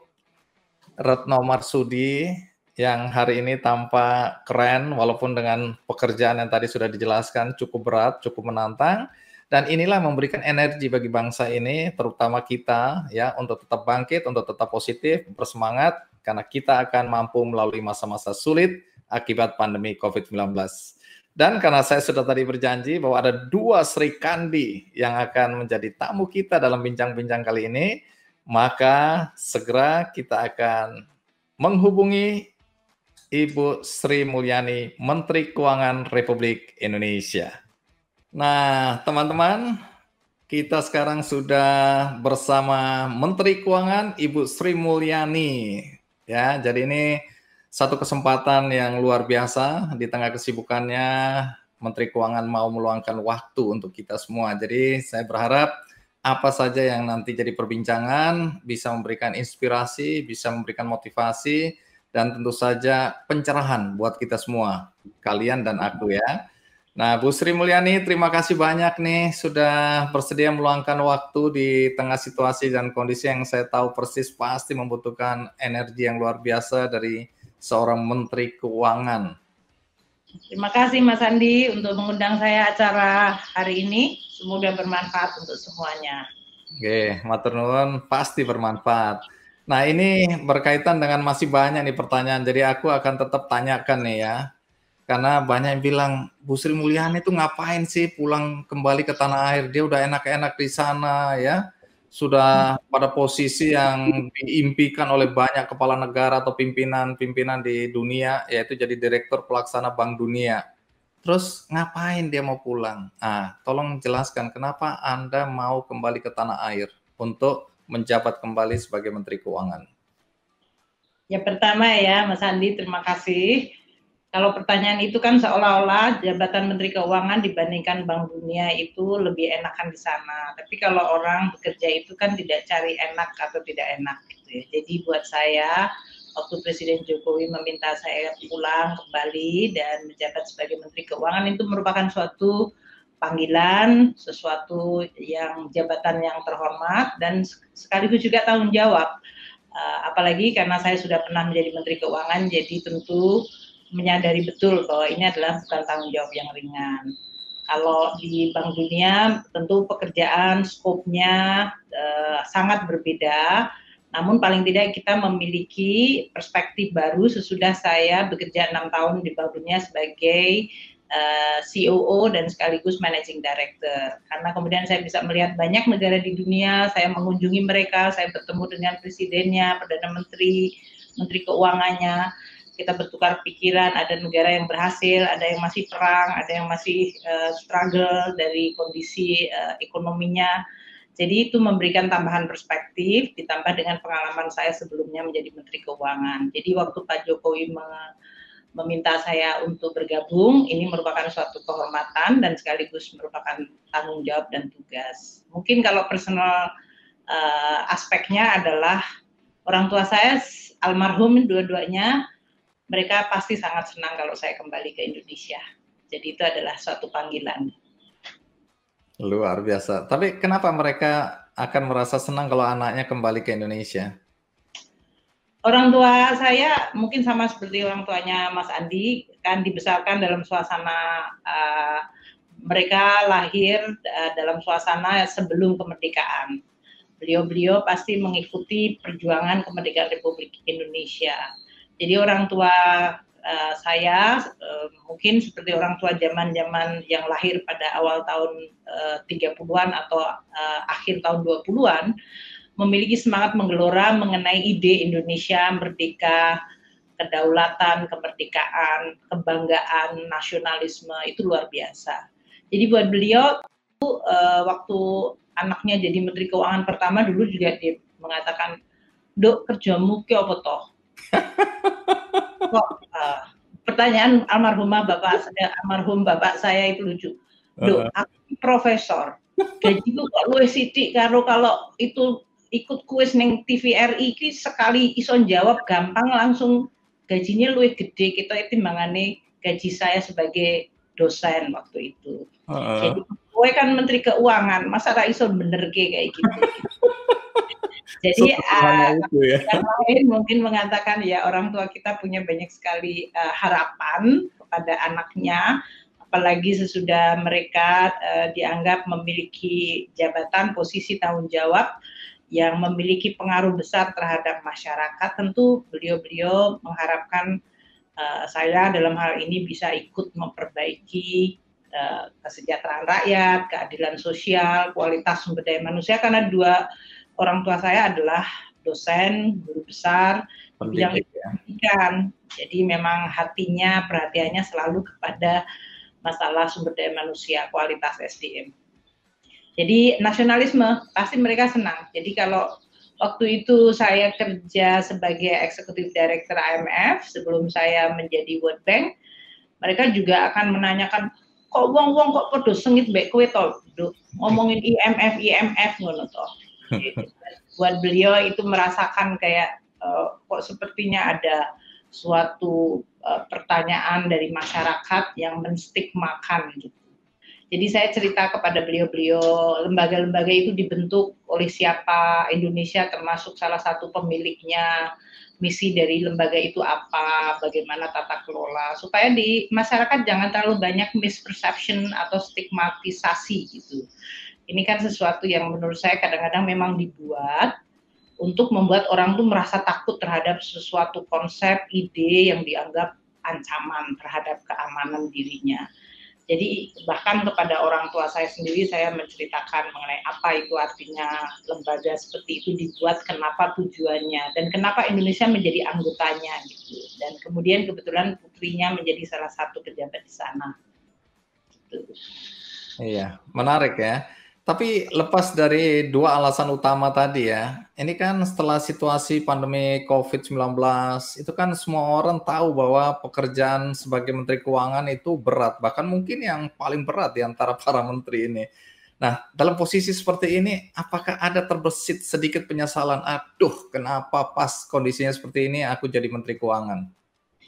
Speaker 1: Retno Marsudi yang hari ini tampak keren walaupun dengan pekerjaan yang tadi sudah dijelaskan cukup berat, cukup menantang dan inilah memberikan energi bagi bangsa ini terutama kita ya untuk tetap bangkit, untuk tetap positif, bersemangat karena kita akan mampu melalui masa-masa sulit akibat pandemi Covid-19. Dan karena saya sudah tadi berjanji bahwa ada dua Sri Kandi yang akan menjadi tamu kita dalam bincang-bincang kali ini, maka segera kita akan menghubungi Ibu Sri Mulyani, Menteri Keuangan Republik Indonesia. Nah, teman-teman, kita sekarang sudah bersama Menteri Keuangan Ibu Sri Mulyani. Ya, jadi ini satu kesempatan yang luar biasa di tengah kesibukannya Menteri Keuangan mau meluangkan waktu untuk kita semua. Jadi saya berharap apa saja yang nanti jadi perbincangan bisa memberikan inspirasi, bisa memberikan motivasi, dan tentu saja pencerahan buat kita semua, kalian dan aku ya. Nah, Bu Sri Mulyani, terima kasih banyak nih sudah bersedia meluangkan waktu di tengah situasi dan kondisi yang saya tahu persis pasti membutuhkan energi yang luar biasa dari seorang Menteri Keuangan.
Speaker 3: Terima kasih Mas Andi untuk mengundang saya acara hari ini. Semoga bermanfaat untuk semuanya.
Speaker 1: Oke, matur nuwun pasti bermanfaat. Nah ini berkaitan dengan masih banyak nih pertanyaan, jadi aku akan tetap tanyakan nih ya. Karena banyak yang bilang, Bu Sri Mulyani itu ngapain sih pulang kembali ke tanah air? Dia udah enak-enak di sana ya. Sudah pada posisi yang diimpikan oleh banyak kepala negara atau pimpinan-pimpinan di dunia, yaitu jadi Direktur Pelaksana Bank Dunia. Terus ngapain dia mau pulang? Ah, tolong jelaskan kenapa Anda mau kembali ke tanah air untuk menjabat kembali sebagai Menteri Keuangan?
Speaker 3: Ya pertama ya Mas Andi, terima kasih. Kalau pertanyaan itu kan seolah-olah jabatan Menteri Keuangan dibandingkan Bank Dunia itu lebih enakan di sana. Tapi kalau orang bekerja itu kan tidak cari enak atau tidak enak gitu ya. Jadi buat saya waktu Presiden Jokowi meminta saya pulang kembali dan menjabat sebagai Menteri Keuangan itu merupakan suatu panggilan, sesuatu yang jabatan yang terhormat dan sekaligus juga tanggung jawab. Uh, apalagi karena saya sudah pernah menjadi Menteri Keuangan, jadi tentu menyadari betul bahwa ini adalah bukan tanggung jawab yang ringan. Kalau di Bank Dunia tentu pekerjaan skopnya uh, sangat berbeda, namun paling tidak kita memiliki perspektif baru sesudah saya bekerja enam tahun di Bank Dunia sebagai uh, eh, COO dan sekaligus Managing Director. Karena kemudian saya bisa melihat banyak negara di dunia, saya mengunjungi mereka, saya bertemu dengan presidennya, perdana menteri, menteri keuangannya. Kita bertukar pikiran, ada negara yang berhasil, ada yang masih perang, ada yang masih uh, struggle dari kondisi uh, ekonominya. Jadi itu memberikan tambahan perspektif ditambah dengan pengalaman saya sebelumnya menjadi Menteri Keuangan. Jadi waktu Pak Jokowi meminta saya untuk bergabung, ini merupakan suatu kehormatan dan sekaligus merupakan tanggung jawab dan tugas. Mungkin kalau personal uh, aspeknya adalah orang tua saya almarhum dua-duanya, mereka pasti sangat senang kalau saya kembali ke Indonesia. Jadi itu adalah suatu panggilan.
Speaker 1: Luar biasa. Tapi kenapa mereka akan merasa senang kalau anaknya kembali ke Indonesia?
Speaker 3: orang tua saya mungkin sama seperti orang tuanya Mas Andi kan dibesarkan dalam suasana uh, mereka lahir uh, dalam suasana sebelum kemerdekaan. Beliau-beliau pasti mengikuti perjuangan kemerdekaan Republik Indonesia. Jadi orang tua uh, saya uh, mungkin seperti orang tua zaman-zaman yang lahir pada awal tahun uh, 30-an atau uh, akhir tahun 20-an memiliki semangat menggelora mengenai ide Indonesia merdeka, kedaulatan, kemerdekaan, kebanggaan, nasionalisme itu luar biasa. Jadi buat beliau uh, waktu anaknya jadi Menteri Keuangan pertama dulu juga dia mengatakan, dok kerjamu ke apa toh? Kok uh, pertanyaan almarhumah bapak saya, almarhum bapak saya itu lucu. Dok, aku profesor, gajiku kok luwih sithik karo kalau itu ikut kuis neng TVRI ki sekali ison jawab gampang langsung gajinya luwih gede kita timbangane gaji saya sebagai dosen waktu itu. Uh. Jadi gue kan menteri keuangan, masa ra iso bener kayak gitu. Jadi uh, ya. yang lain mungkin mengatakan ya orang tua kita punya banyak sekali uh, harapan kepada anaknya, apalagi sesudah mereka uh, dianggap memiliki jabatan posisi tanggung jawab yang memiliki pengaruh besar terhadap masyarakat, tentu beliau-beliau mengharapkan uh, saya dalam hal ini bisa ikut memperbaiki uh, kesejahteraan rakyat, keadilan sosial, kualitas sumber daya manusia karena dua orang tua saya adalah dosen, guru besar yang ya. pendidikan. Jadi memang hatinya, perhatiannya selalu kepada masalah sumber daya manusia, kualitas SDM. Jadi nasionalisme pasti mereka senang. Jadi kalau waktu itu saya kerja sebagai eksekutif director IMF sebelum saya menjadi World Bank, mereka juga akan menanyakan kok wong-wong kok podo sengit mbek kowe to ngomongin IMF IMF ngono to. Buat beliau itu merasakan kayak uh, kok sepertinya ada suatu uh, pertanyaan dari masyarakat yang menstigmakan gitu jadi saya cerita kepada beliau-beliau, lembaga-lembaga itu dibentuk oleh siapa, Indonesia termasuk salah satu pemiliknya, misi dari lembaga itu apa, bagaimana tata kelola, supaya di masyarakat jangan terlalu banyak misperception atau stigmatisasi gitu. Ini kan sesuatu yang menurut saya kadang-kadang memang dibuat untuk membuat orang tuh merasa takut terhadap sesuatu konsep, ide yang dianggap ancaman terhadap keamanan dirinya. Jadi bahkan kepada orang tua saya sendiri saya menceritakan mengenai apa itu artinya lembaga seperti itu dibuat, kenapa tujuannya dan kenapa Indonesia menjadi anggotanya gitu. Dan kemudian kebetulan putrinya menjadi salah satu pejabat di sana.
Speaker 1: Gitu. Iya, menarik ya. Tapi lepas dari dua alasan utama tadi ya, ini kan setelah situasi pandemi COVID-19, itu kan semua orang tahu bahwa pekerjaan sebagai Menteri Keuangan itu berat, bahkan mungkin yang paling berat di antara para menteri ini. Nah, dalam posisi seperti ini, apakah ada terbesit sedikit penyesalan, aduh kenapa pas kondisinya seperti ini aku jadi Menteri Keuangan?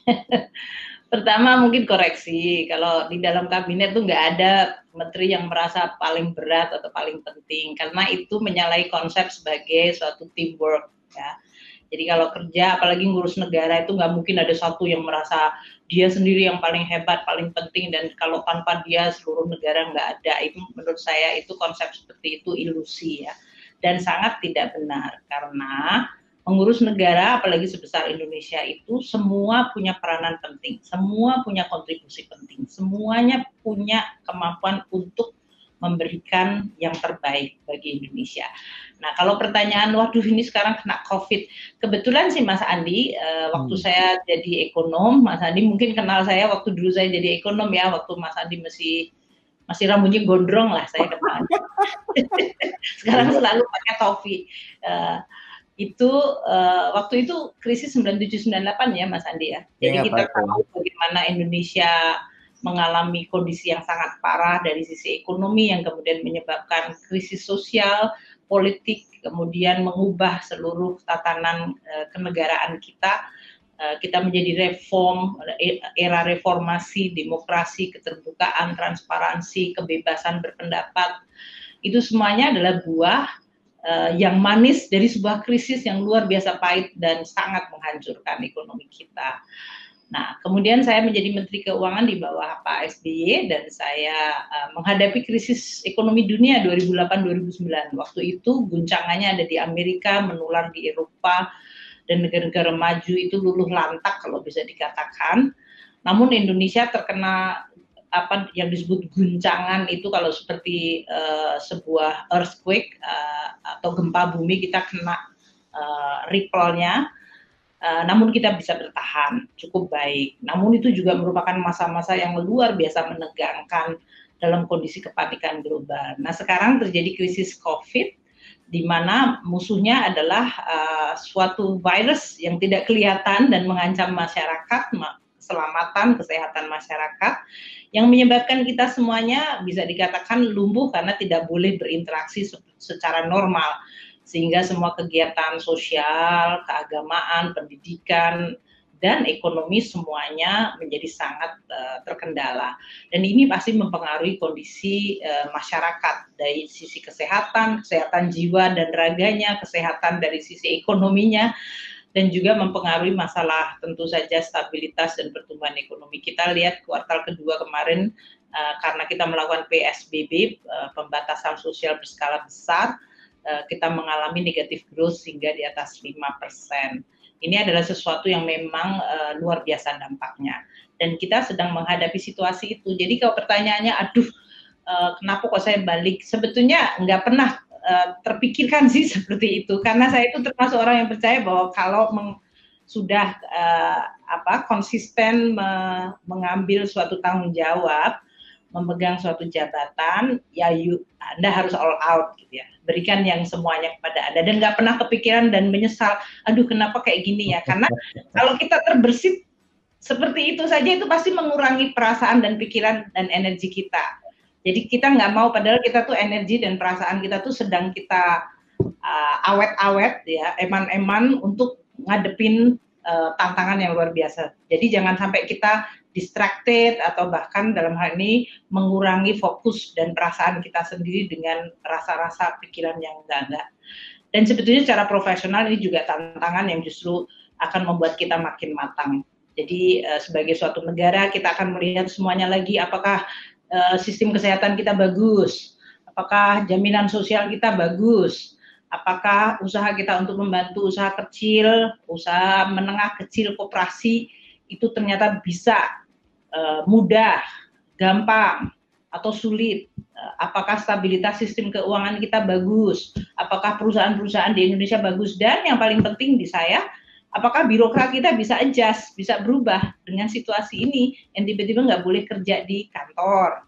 Speaker 3: Pertama mungkin koreksi, kalau di dalam kabinet tuh nggak ada menteri yang merasa paling berat atau paling penting, karena itu menyalahi konsep sebagai suatu teamwork ya. Jadi kalau kerja, apalagi ngurus negara itu nggak mungkin ada satu yang merasa dia sendiri yang paling hebat, paling penting, dan kalau tanpa dia seluruh negara nggak ada. Itu menurut saya itu konsep seperti itu ilusi ya, dan sangat tidak benar karena mengurus negara apalagi sebesar Indonesia itu semua punya peranan penting, semua punya kontribusi penting, semuanya punya kemampuan untuk memberikan yang terbaik bagi Indonesia. Nah, kalau pertanyaan, waduh ini sekarang kena COVID, kebetulan sih Mas Andi, uh, waktu hmm. saya jadi ekonom, Mas Andi mungkin kenal saya waktu dulu saya jadi ekonom ya, waktu Mas Andi masih masih rambutnya gondrong lah saya kenal. sekarang selalu pakai topi. Uh, itu uh, waktu itu krisis 9798 ya Mas Andi ya. Jadi ya, kita tahu bagaimana Indonesia mengalami kondisi yang sangat parah dari sisi ekonomi yang kemudian menyebabkan krisis sosial, politik, kemudian mengubah seluruh tatanan uh, kenegaraan kita. Uh, kita menjadi reform, era reformasi, demokrasi, keterbukaan, transparansi, kebebasan berpendapat. Itu semuanya adalah buah uh, yang manis dari sebuah krisis yang luar biasa pahit dan sangat menghancurkan ekonomi kita. Nah, kemudian saya menjadi Menteri Keuangan di bawah Pak SBY dan saya uh, menghadapi krisis ekonomi dunia 2008-2009. Waktu itu guncangannya ada di Amerika, menular di Eropa, dan negara-negara maju itu luluh lantak kalau bisa dikatakan. Namun Indonesia terkena apa yang disebut guncangan itu kalau seperti uh, sebuah earthquake uh, atau gempa bumi kita kena uh, ripple-nya uh, namun kita bisa bertahan cukup baik. Namun itu juga merupakan masa-masa yang luar biasa menegangkan dalam kondisi kepanikan global. Nah, sekarang terjadi krisis Covid di mana musuhnya adalah uh, suatu virus yang tidak kelihatan dan mengancam masyarakat, keselamatan, kesehatan masyarakat. Yang menyebabkan kita semuanya bisa dikatakan lumpuh karena tidak boleh berinteraksi secara normal. Sehingga semua kegiatan sosial, keagamaan, pendidikan dan ekonomi semuanya menjadi sangat uh, terkendala. Dan ini pasti mempengaruhi kondisi uh, masyarakat. Dari sisi kesehatan, kesehatan jiwa dan raganya, kesehatan dari sisi ekonominya dan juga mempengaruhi masalah tentu saja stabilitas dan pertumbuhan ekonomi. Kita lihat kuartal kedua kemarin uh, karena kita melakukan PSBB uh, pembatasan sosial berskala besar, uh, kita mengalami negatif growth hingga di atas 5%. Ini adalah sesuatu yang memang uh, luar biasa dampaknya. Dan kita sedang menghadapi situasi itu. Jadi kalau pertanyaannya, aduh, uh, kenapa kok saya balik? Sebetulnya nggak pernah uh, terpikirkan sih seperti itu. Karena saya itu termasuk orang yang percaya bahwa kalau meng, sudah uh, apa konsisten me, mengambil suatu tanggung jawab memegang suatu jabatan ya you, anda harus all out gitu ya. Berikan yang semuanya kepada anda. Dan nggak pernah kepikiran dan menyesal aduh kenapa kayak gini ya? Karena kalau kita terbersih seperti itu saja itu pasti mengurangi perasaan dan pikiran dan energi kita jadi kita nggak mau padahal kita tuh energi dan perasaan kita tuh sedang kita uh, awet-awet ya, eman-eman untuk ngadepin uh, tantangan yang luar biasa. Jadi jangan sampai kita distracted atau bahkan dalam hal ini mengurangi fokus dan perasaan kita sendiri dengan rasa-rasa pikiran yang enggak-enggak. Dan sebetulnya secara profesional ini juga tantangan yang justru akan membuat kita makin matang. Jadi uh, sebagai suatu negara kita akan melihat semuanya lagi apakah uh, sistem kesehatan kita bagus, apakah jaminan sosial kita bagus, apakah usaha kita untuk membantu usaha kecil, usaha menengah kecil, koperasi itu ternyata bisa uh, mudah, gampang atau sulit. Uh, apakah stabilitas sistem keuangan kita bagus? Apakah perusahaan-perusahaan di Indonesia bagus? Dan yang paling penting di saya, apakah birokrat kita bisa adjust, bisa berubah dengan situasi ini yang tiba-tiba nggak boleh kerja di kantor.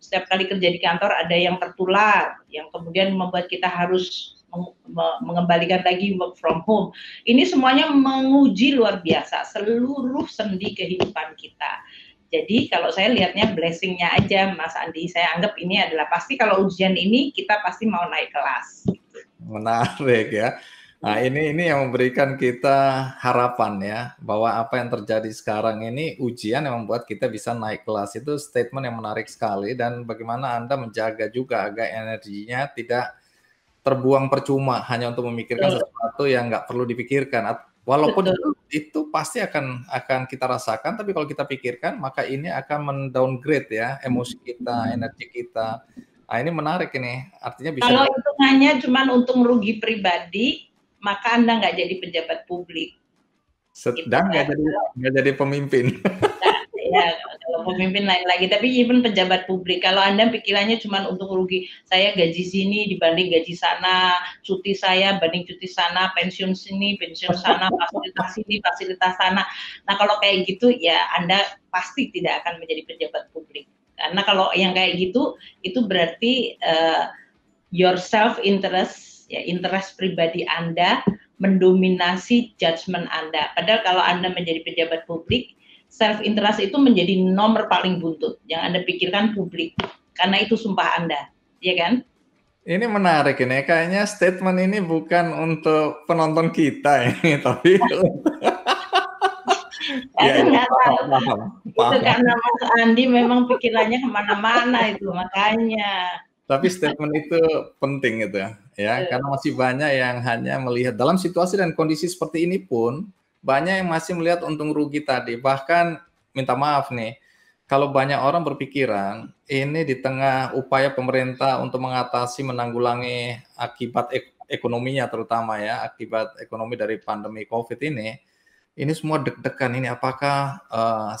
Speaker 3: Setiap kali kerja di kantor ada yang tertular, yang kemudian membuat kita harus mengembalikan lagi work from home. Ini semuanya menguji luar biasa seluruh sendi kehidupan kita. Jadi kalau saya lihatnya blessingnya aja, Mas Andi, saya anggap ini adalah pasti kalau ujian ini kita pasti mau naik kelas.
Speaker 1: Menarik ya. Nah, ini ini yang memberikan kita harapan ya bahwa apa yang terjadi sekarang ini ujian yang membuat kita bisa naik kelas itu statement yang menarik sekali dan bagaimana Anda menjaga juga agar energinya tidak terbuang percuma hanya untuk memikirkan sesuatu yang nggak perlu dipikirkan. Walaupun itu, itu pasti akan akan kita rasakan, tapi kalau kita pikirkan maka ini akan mendowngrade ya emosi kita, energi kita. Nah, ini menarik ini. Artinya bisa
Speaker 3: Kalau hitungannya cuma untung rugi pribadi, maka Anda nggak jadi pejabat publik.
Speaker 1: Sedang nggak gitu, jadi nggak jadi pemimpin.
Speaker 3: Nah, ya, kalau pemimpin lain lagi. Tapi even pejabat publik, kalau Anda pikirannya cuma untuk rugi, saya gaji sini dibanding gaji sana, cuti saya banding cuti sana, pensiun sini, pensiun sana, fasilitas sini, fasilitas sana. Nah kalau kayak gitu ya Anda pasti tidak akan menjadi pejabat publik. Karena kalau yang kayak gitu, itu berarti uh, your self interest ya interest pribadi Anda mendominasi judgement Anda. Padahal kalau Anda menjadi pejabat publik, self interest itu menjadi nomor paling buntut yang Anda pikirkan publik karena itu sumpah Anda, ya kan?
Speaker 1: Ini menarik ini, kayaknya statement ini bukan untuk penonton kita ini, tapi
Speaker 3: ya, ya, paham, paham, paham. Itu karena Mas Andi memang pikirannya ke mana-mana itu makanya.
Speaker 1: Tapi statement itu penting gitu ya, ya karena masih banyak yang hanya melihat. Dalam situasi dan kondisi seperti ini pun banyak yang masih melihat untung rugi tadi. Bahkan minta maaf nih, kalau banyak orang berpikiran ini di tengah upaya pemerintah untuk mengatasi menanggulangi akibat ek ekonominya terutama ya, akibat ekonomi dari pandemi Covid ini, ini semua deg-degan ini. Apakah uh,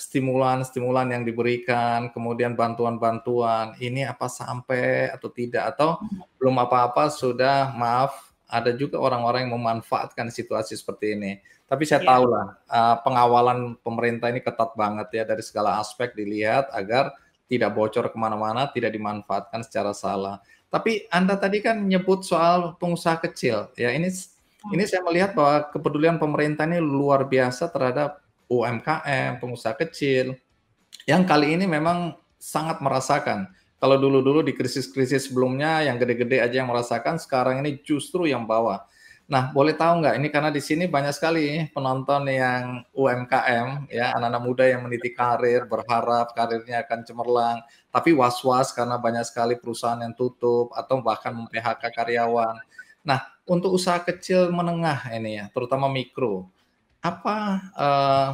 Speaker 1: stimulan-stimulan yang diberikan, kemudian bantuan-bantuan, ini apa sampai atau tidak atau belum apa-apa sudah maaf ada juga orang-orang yang memanfaatkan situasi seperti ini. Tapi saya ya. tahu lah uh, pengawalan pemerintah ini ketat banget ya dari segala aspek dilihat agar tidak bocor ke mana-mana, tidak dimanfaatkan secara salah. Tapi Anda tadi kan menyebut soal pengusaha kecil, ya ini ini saya melihat bahwa kepedulian pemerintah ini luar biasa terhadap UMKM, pengusaha kecil, yang kali ini memang sangat merasakan. Kalau dulu-dulu di krisis-krisis sebelumnya yang gede-gede aja yang merasakan, sekarang ini justru yang bawah. Nah, boleh tahu nggak ini karena di sini banyak sekali penonton yang UMKM ya, anak-anak muda yang meniti karir, berharap karirnya akan cemerlang, tapi was-was karena banyak sekali perusahaan yang tutup atau bahkan mem-PHK karyawan. Nah, untuk usaha kecil menengah ini ya, terutama mikro, apa uh,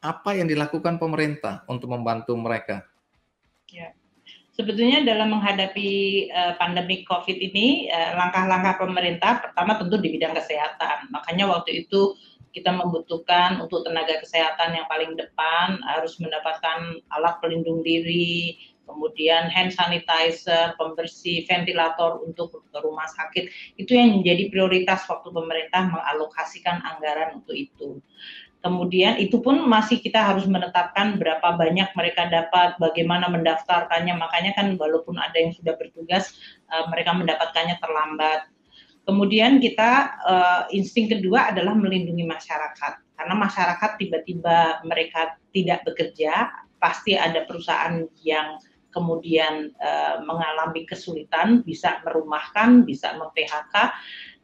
Speaker 1: apa yang dilakukan pemerintah untuk membantu mereka?
Speaker 3: Ya. Sebetulnya dalam menghadapi uh, pandemi COVID ini, uh, langkah-langkah pemerintah pertama tentu di bidang kesehatan. Makanya waktu itu kita membutuhkan untuk tenaga kesehatan yang paling depan harus mendapatkan alat pelindung diri, kemudian hand sanitizer, pembersih, ventilator untuk rumah sakit. Itu yang menjadi prioritas waktu pemerintah mengalokasikan anggaran untuk itu. Kemudian itu pun masih kita harus menetapkan berapa banyak mereka dapat, bagaimana mendaftarkannya. Makanya kan walaupun ada yang sudah bertugas, uh, mereka mendapatkannya terlambat. Kemudian kita uh, insting kedua adalah melindungi masyarakat. Karena masyarakat tiba-tiba mereka tidak bekerja, pasti ada perusahaan yang kemudian uh, mengalami kesulitan, bisa merumahkan, bisa mem-PHK,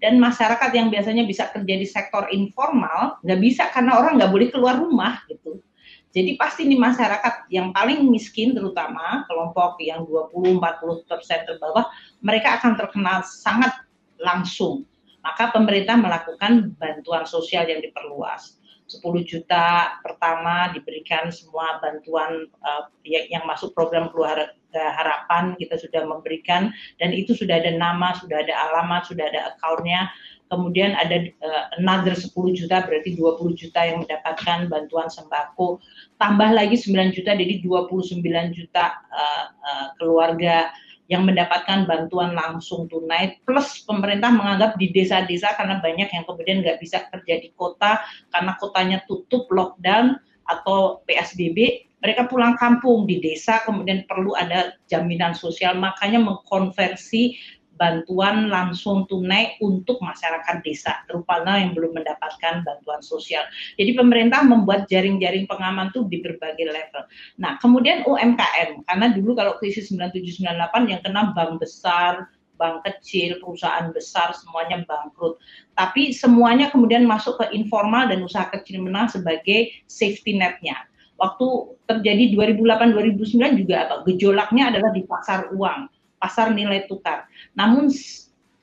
Speaker 3: dan masyarakat yang biasanya bisa kerja di sektor informal nggak bisa karena orang nggak boleh keluar rumah gitu. Jadi pasti di masyarakat yang paling miskin terutama kelompok yang 20-40 persen terbawah mereka akan terkena sangat langsung. Maka pemerintah melakukan bantuan sosial yang diperluas. 10 juta pertama diberikan semua bantuan uh, yang masuk program keluarga harapan kita sudah memberikan dan itu sudah ada nama, sudah ada alamat, sudah ada akunnya. Kemudian ada uh, another 10 juta berarti 20 juta yang mendapatkan bantuan sembako. Tambah lagi 9 juta jadi 29 juta uh, uh, keluarga yang mendapatkan bantuan langsung tunai plus pemerintah menganggap di desa-desa karena banyak yang kemudian nggak bisa kerja di kota karena kotanya tutup lockdown atau PSBB mereka pulang kampung di desa kemudian perlu ada jaminan sosial. Makanya mengkonversi bantuan langsung tunai untuk masyarakat desa, terutama yang belum mendapatkan bantuan sosial. Jadi pemerintah membuat jaring-jaring pengaman tuh di berbagai level. Nah, kemudian UMKM, karena dulu kalau krisis 9798 yang kena bank besar, bank kecil, perusahaan besar, semuanya bangkrut. Tapi semuanya kemudian masuk ke informal dan usaha kecil menang sebagai safety net-nya. Waktu terjadi 2008-2009 juga apa? Gejolaknya adalah di pasar uang pasar nilai tukar. Namun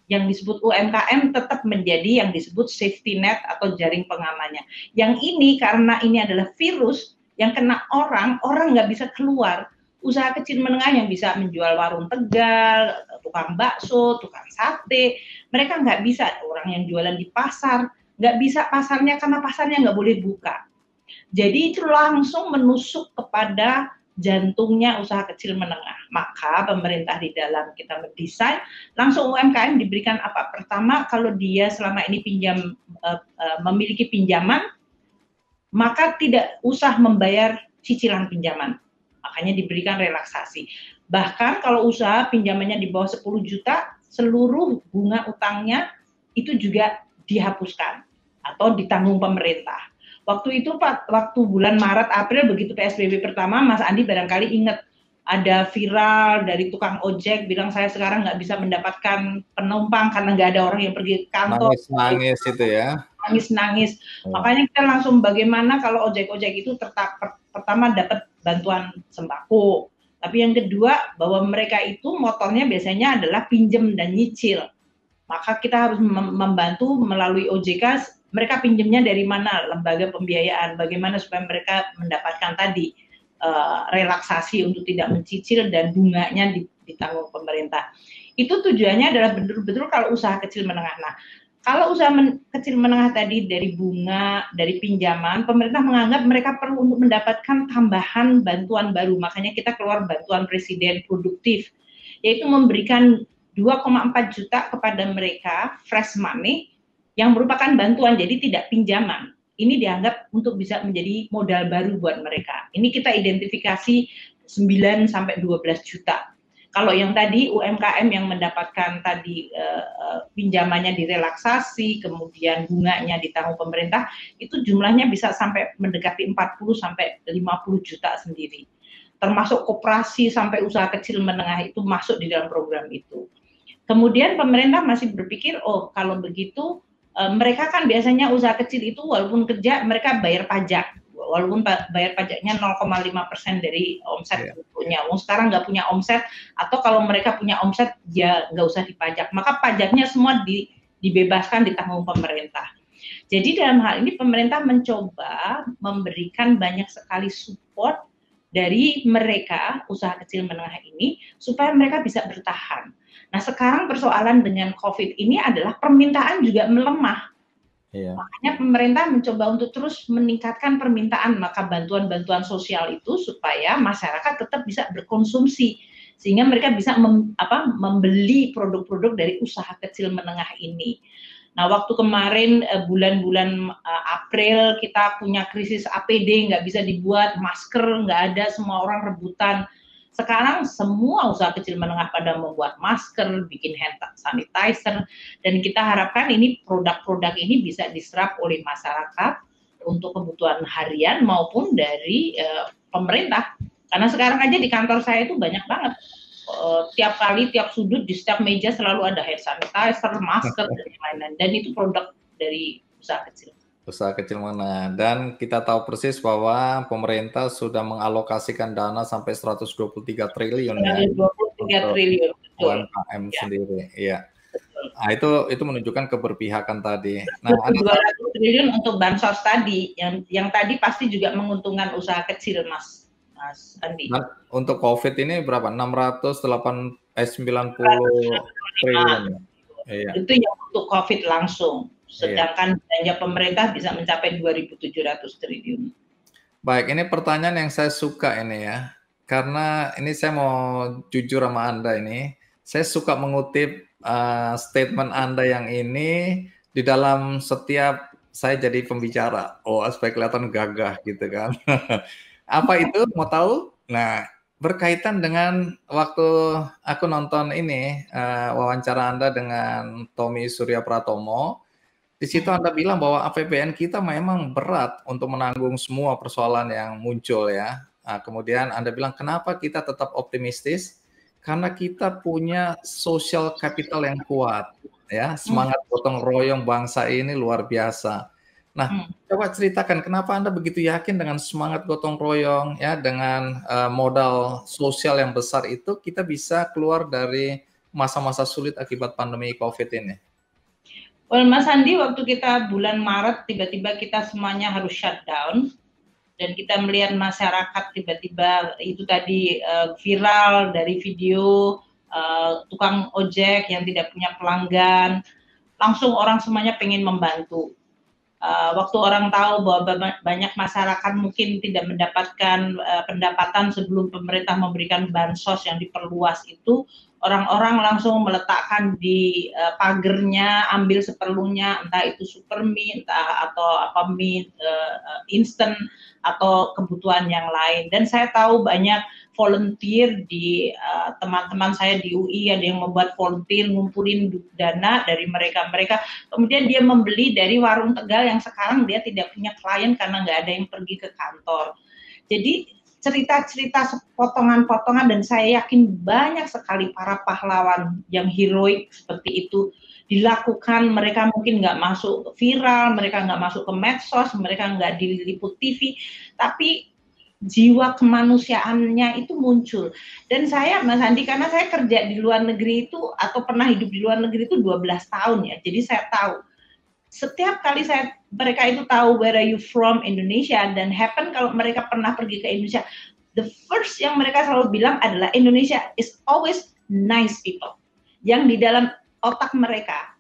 Speaker 3: yang disebut UMKM tetap menjadi yang disebut safety net atau jaring pengamannya. Yang ini karena ini adalah virus yang kena orang, orang nggak bisa keluar. Usaha kecil menengah yang bisa menjual warung tegal, tukang bakso, tukang sate, mereka nggak bisa. Orang yang jualan di pasar, nggak bisa pasarnya karena pasarnya nggak boleh buka. Jadi itu langsung menusuk kepada jantungnya usaha kecil menengah. Maka pemerintah di dalam kita mendesain langsung UMKM diberikan apa? Pertama kalau dia selama ini pinjam uh, uh, memiliki pinjaman maka tidak usah membayar cicilan pinjaman. Makanya diberikan relaksasi. Bahkan kalau usaha pinjamannya di bawah 10 juta, seluruh bunga utangnya itu juga dihapuskan atau ditanggung pemerintah. Waktu itu Pak, waktu bulan Maret April begitu PSBB pertama, Mas Andi barangkali ingat ada viral dari tukang ojek bilang saya sekarang nggak bisa mendapatkan penumpang karena nggak ada orang yang pergi ke kantor.
Speaker 1: Nangis nangis itu ya.
Speaker 3: Nangis nangis. Hmm. Makanya kita langsung bagaimana kalau ojek-ojek itu tetap pertama dapat bantuan sembako. Tapi yang kedua bahwa mereka itu motornya biasanya adalah pinjem dan nyicil. Maka kita harus membantu melalui OJK mereka pinjamnya dari mana lembaga pembiayaan, bagaimana supaya mereka mendapatkan tadi uh, relaksasi untuk tidak mencicil dan bunganya ditanggung pemerintah. Itu tujuannya adalah betul-betul kalau usaha kecil menengah. Nah, kalau usaha men kecil menengah tadi dari bunga, dari pinjaman, pemerintah menganggap mereka perlu untuk mendapatkan tambahan bantuan baru. Makanya kita keluar bantuan presiden produktif, yaitu memberikan 2,4 juta kepada mereka fresh money yang merupakan bantuan, jadi tidak pinjaman. Ini dianggap untuk bisa menjadi modal baru buat mereka. Ini kita identifikasi 9 sampai 12 juta kalau yang tadi UMKM yang mendapatkan tadi uh, pinjamannya direlaksasi, kemudian bunganya ditanggung pemerintah, itu jumlahnya bisa sampai mendekati 40 sampai 50 juta sendiri. Termasuk koperasi sampai usaha kecil menengah itu masuk di dalam program itu. Kemudian pemerintah masih berpikir, oh kalau begitu mereka kan biasanya usaha kecil itu walaupun kerja mereka bayar pajak walaupun bayar pajaknya 0,5 persen dari omset yeah. punya. Wong sekarang nggak punya omset atau kalau mereka punya omset ya nggak usah dipajak. Maka pajaknya semua di, dibebaskan ditanggung pemerintah. Jadi dalam hal ini pemerintah mencoba memberikan banyak sekali support dari mereka usaha kecil menengah ini supaya mereka bisa bertahan. Nah sekarang persoalan dengan COVID ini adalah permintaan juga melemah Iya. Makanya pemerintah mencoba untuk terus meningkatkan permintaan maka bantuan-bantuan sosial itu supaya masyarakat tetap bisa berkonsumsi sehingga mereka bisa mem, apa, membeli produk-produk dari usaha kecil menengah ini. Nah, waktu kemarin eh, bulan-bulan uh, April kita punya krisis APD nggak bisa dibuat, masker nggak ada, semua orang rebutan sekarang semua usaha kecil menengah pada membuat masker, bikin hand sanitizer, dan kita harapkan ini produk-produk ini bisa diserap oleh masyarakat untuk kebutuhan harian maupun dari uh, pemerintah. Karena sekarang aja di kantor saya itu banyak banget. Uh, tiap kali, tiap sudut, di setiap meja selalu ada hand sanitizer, masker, dan lain-lain. Dan itu produk dari usaha kecil
Speaker 1: usaha kecil mana dan kita tahu persis bahwa pemerintah sudah mengalokasikan dana sampai 123 triliun 123
Speaker 3: ya, triliun
Speaker 1: UMKM ya. sendiri ya Nah, itu itu menunjukkan keberpihakan tadi. Nah,
Speaker 3: 200 triliun untuk bansos tadi yang yang tadi pasti juga menguntungkan usaha kecil, Mas. Mas Andi.
Speaker 1: Nah, untuk Covid ini berapa? 608 eh 90 triliun.
Speaker 3: Iya. Itu yang untuk Covid langsung. Sedangkan belanja pemerintah bisa mencapai 2.700 triliun.
Speaker 1: Baik, ini pertanyaan yang saya suka ini ya. Karena ini saya mau jujur sama Anda ini, saya suka mengutip uh, statement Anda yang ini di dalam setiap saya jadi pembicara. Oh, supaya kelihatan gagah gitu kan. Apa itu? Mau tahu? Nah, berkaitan dengan waktu aku nonton ini uh, wawancara Anda dengan Tommy Surya Pratomo di situ Anda bilang bahwa APBN kita memang berat untuk menanggung semua persoalan yang muncul ya. Nah, kemudian Anda bilang kenapa kita tetap optimistis? Karena kita punya social capital yang kuat ya, semangat gotong royong bangsa ini luar biasa. Nah, hmm. coba ceritakan kenapa Anda begitu yakin dengan semangat gotong royong ya, dengan uh, modal sosial yang besar itu kita bisa keluar dari masa-masa sulit akibat pandemi Covid ini.
Speaker 3: Well, Mas Andi, waktu kita bulan Maret tiba-tiba kita semuanya harus shutdown dan kita melihat masyarakat tiba-tiba itu tadi uh, viral dari video uh, tukang ojek yang tidak punya pelanggan, langsung orang semuanya pengen membantu. Uh, waktu orang tahu bahwa banyak masyarakat mungkin tidak mendapatkan uh, pendapatan sebelum pemerintah memberikan bansos yang diperluas itu, orang-orang langsung meletakkan di uh, pagernya, ambil seperlunya, entah itu super mie, entah atau apa mie uh, instant atau kebutuhan yang lain. Dan saya tahu banyak volunteer di teman-teman uh, saya di UI ada yang membuat volunteer ngumpulin dana dari mereka-mereka. Kemudian dia membeli dari warung Tegal yang sekarang dia tidak punya klien karena nggak ada yang pergi ke kantor. Jadi cerita-cerita potongan-potongan dan saya yakin banyak sekali para pahlawan yang heroik seperti itu dilakukan. Mereka mungkin nggak masuk viral mereka nggak masuk ke medsos mereka nggak diliput TV tapi jiwa kemanusiaannya itu muncul. Dan saya Mas Andi karena saya kerja di luar negeri itu atau pernah hidup di luar negeri itu 12 tahun ya. Jadi saya tahu setiap kali saya mereka itu tahu where are you from Indonesia dan happen kalau mereka pernah pergi ke Indonesia the first yang mereka selalu bilang adalah Indonesia is always nice people. Yang di dalam otak mereka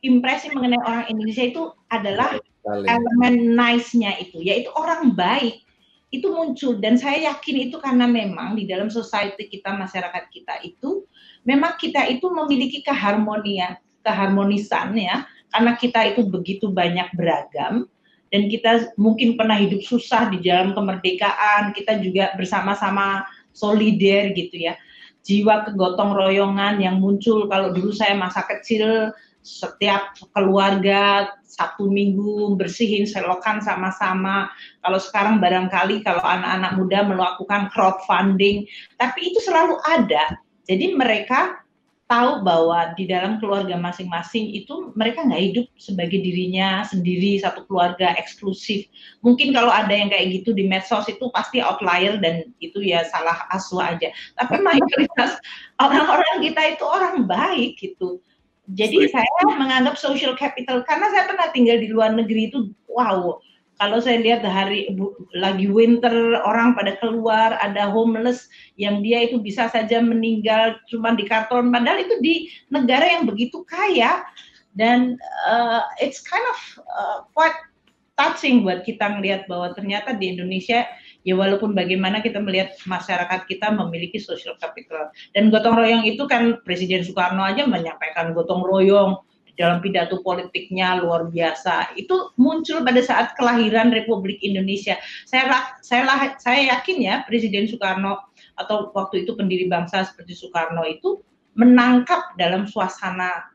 Speaker 3: impresi mengenai orang Indonesia itu adalah elemen nice-nya itu, yaitu orang baik itu muncul. Dan saya yakin itu karena memang di dalam society kita masyarakat kita itu memang kita itu memiliki keharmonian keharmonisan ya karena kita itu begitu banyak beragam dan kita mungkin pernah hidup susah di dalam kemerdekaan kita juga bersama-sama solider gitu ya jiwa kegotong royongan yang muncul kalau dulu saya masa kecil setiap keluarga satu minggu bersihin selokan sama-sama. Kalau sekarang barangkali kalau anak-anak muda melakukan crowdfunding, tapi itu selalu ada. Jadi mereka tahu bahwa di dalam keluarga masing-masing itu mereka nggak hidup sebagai dirinya sendiri satu keluarga eksklusif. Mungkin kalau ada yang kayak gitu di medsos itu pasti outlier dan itu ya salah asuh aja. Tapi mayoritas orang-orang kita itu orang baik gitu jadi saya menganggap social capital karena saya pernah tinggal di luar negeri itu wow. Kalau saya lihat hari lagi winter orang pada keluar ada homeless yang dia itu bisa saja meninggal cuma di karton. Padahal itu di negara yang begitu kaya dan uh, it's kind of uh, quite touching buat kita melihat bahwa ternyata di Indonesia ya walaupun bagaimana kita melihat masyarakat kita memiliki social capital. Dan gotong royong itu kan Presiden Soekarno aja menyampaikan gotong royong dalam pidato politiknya luar biasa. Itu muncul pada saat kelahiran Republik Indonesia. Saya saya saya yakin ya Presiden Soekarno atau waktu itu pendiri bangsa seperti Soekarno itu menangkap dalam suasana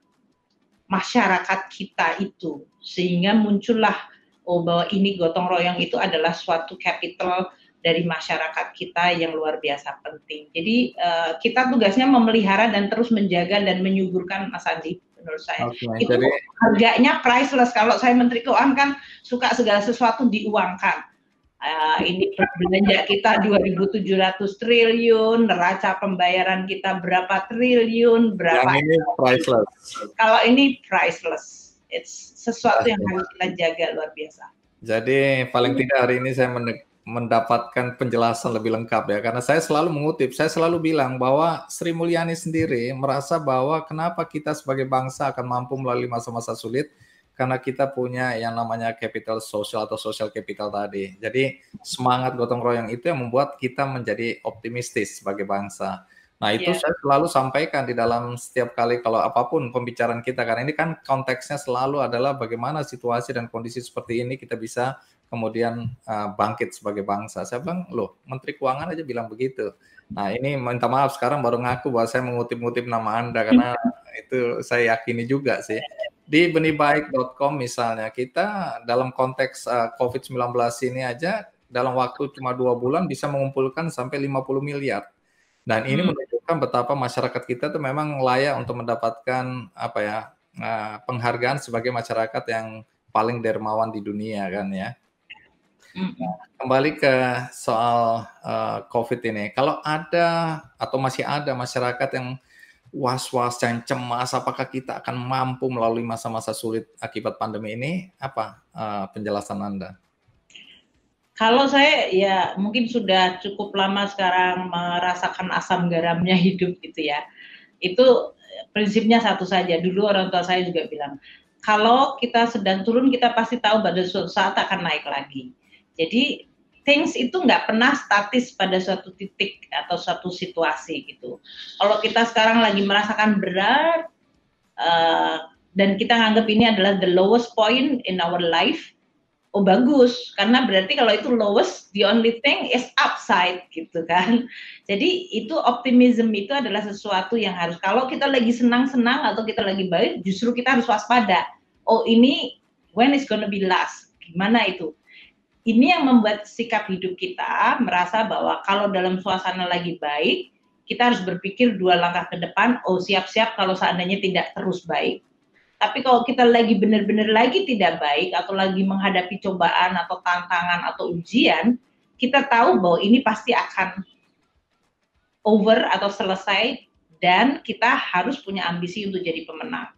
Speaker 3: masyarakat kita itu. Sehingga muncullah oh bahwa ini gotong royong itu adalah suatu capital dari masyarakat kita yang luar biasa penting. Jadi uh, kita tugasnya memelihara dan terus menjaga dan menyuburkan Mas Andi menurut saya. Okay, itu jadi... harganya priceless. Kalau saya Menteri Keuangan kan suka segala sesuatu diuangkan. Uh, ini belanja kita 2.700 triliun, neraca pembayaran kita berapa triliun, berapa.
Speaker 1: Yang ini priceless.
Speaker 3: Kalau ini priceless it's sesuatu yang harus kita jaga luar biasa.
Speaker 1: Jadi paling tidak hari ini saya mendapatkan penjelasan lebih lengkap ya karena saya selalu mengutip saya selalu bilang bahwa Sri Mulyani sendiri merasa bahwa kenapa kita sebagai bangsa akan mampu melalui masa-masa sulit karena kita punya yang namanya capital social atau social capital tadi. Jadi semangat gotong royong itu yang membuat kita menjadi optimistis sebagai bangsa. Nah, itu yeah. saya selalu sampaikan di dalam setiap kali kalau apa pun pembicaraan kita karena ini kan konteksnya selalu adalah bagaimana situasi dan kondisi seperti ini kita bisa kemudian uh, bangkit sebagai bangsa. Saya bilang, "Loh, Menteri Keuangan aja bilang begitu." Nah, ini minta maaf sekarang baru ngaku bahwa saya mengutip-ngutip nama Anda karena itu saya yakini juga sih. Di benihbaik.com misalnya, kita dalam konteks uh, COVID-19 ini aja dalam waktu cuma dua bulan bisa mengumpulkan sampai 50 miliar dan ini hmm. menunjukkan betapa masyarakat kita tuh memang layak untuk mendapatkan apa ya uh, penghargaan sebagai masyarakat yang paling dermawan di dunia kan ya. Nah, kembali ke soal uh, COVID ini, kalau ada atau masih ada masyarakat yang was-was dan cemas, apakah kita akan mampu melalui masa-masa sulit akibat pandemi ini? Apa uh, penjelasan Anda?
Speaker 3: Kalau saya ya mungkin sudah cukup lama sekarang merasakan asam garamnya hidup gitu ya. Itu prinsipnya satu saja. Dulu orang tua saya juga bilang, kalau kita sedang turun kita pasti tahu pada suatu saat akan naik lagi. Jadi things itu nggak pernah statis pada suatu titik atau suatu situasi gitu. Kalau kita sekarang lagi merasakan berat uh, dan kita nganggap ini adalah the lowest point in our life, oh bagus. Karena berarti kalau itu lowest the only thing is upside gitu kan. Jadi itu optimism itu adalah sesuatu yang harus kalau kita lagi senang-senang atau kita lagi baik justru kita harus waspada. Oh ini when is gonna be last? Gimana itu ini yang membuat sikap hidup kita merasa bahwa kalau dalam suasana lagi baik kita harus berpikir dua langkah ke depan oh siap-siap kalau seandainya tidak terus baik. Tapi kalau kita lagi benar-benar lagi tidak baik atau lagi menghadapi cobaan atau tantangan atau ujian, kita tahu bahwa ini pasti akan over atau selesai dan kita harus punya ambisi untuk jadi pemenang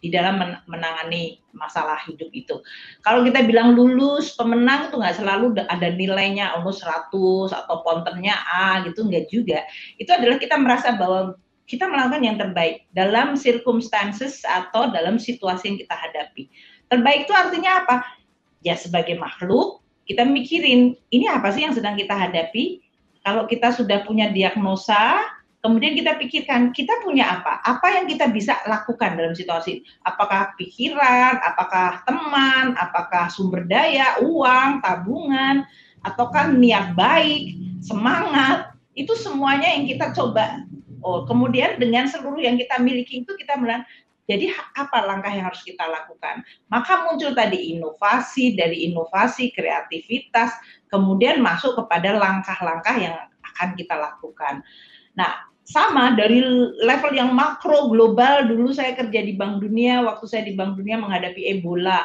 Speaker 3: di dalam menangani masalah hidup itu. Kalau kita bilang lulus, pemenang itu nggak selalu ada nilainya almost 100 atau pontennya A gitu, nggak juga. Itu adalah kita merasa bahwa kita melakukan yang terbaik dalam circumstances atau dalam situasi yang kita hadapi. Terbaik itu artinya apa? Ya sebagai makhluk kita mikirin ini apa sih yang sedang kita hadapi. Kalau kita sudah punya diagnosa, kemudian kita pikirkan kita punya apa? Apa yang kita bisa lakukan dalam situasi? Apakah pikiran, apakah teman, apakah sumber daya, uang, tabungan, ataukah niat baik, semangat? Itu semuanya yang kita coba. Oh, kemudian dengan seluruh yang kita miliki itu kita bilang jadi apa langkah yang harus kita lakukan? Maka muncul tadi inovasi, dari inovasi, kreativitas, kemudian masuk kepada langkah-langkah yang akan kita lakukan. Nah, sama dari level yang makro global dulu saya kerja di Bank Dunia, waktu saya di Bank Dunia menghadapi Ebola,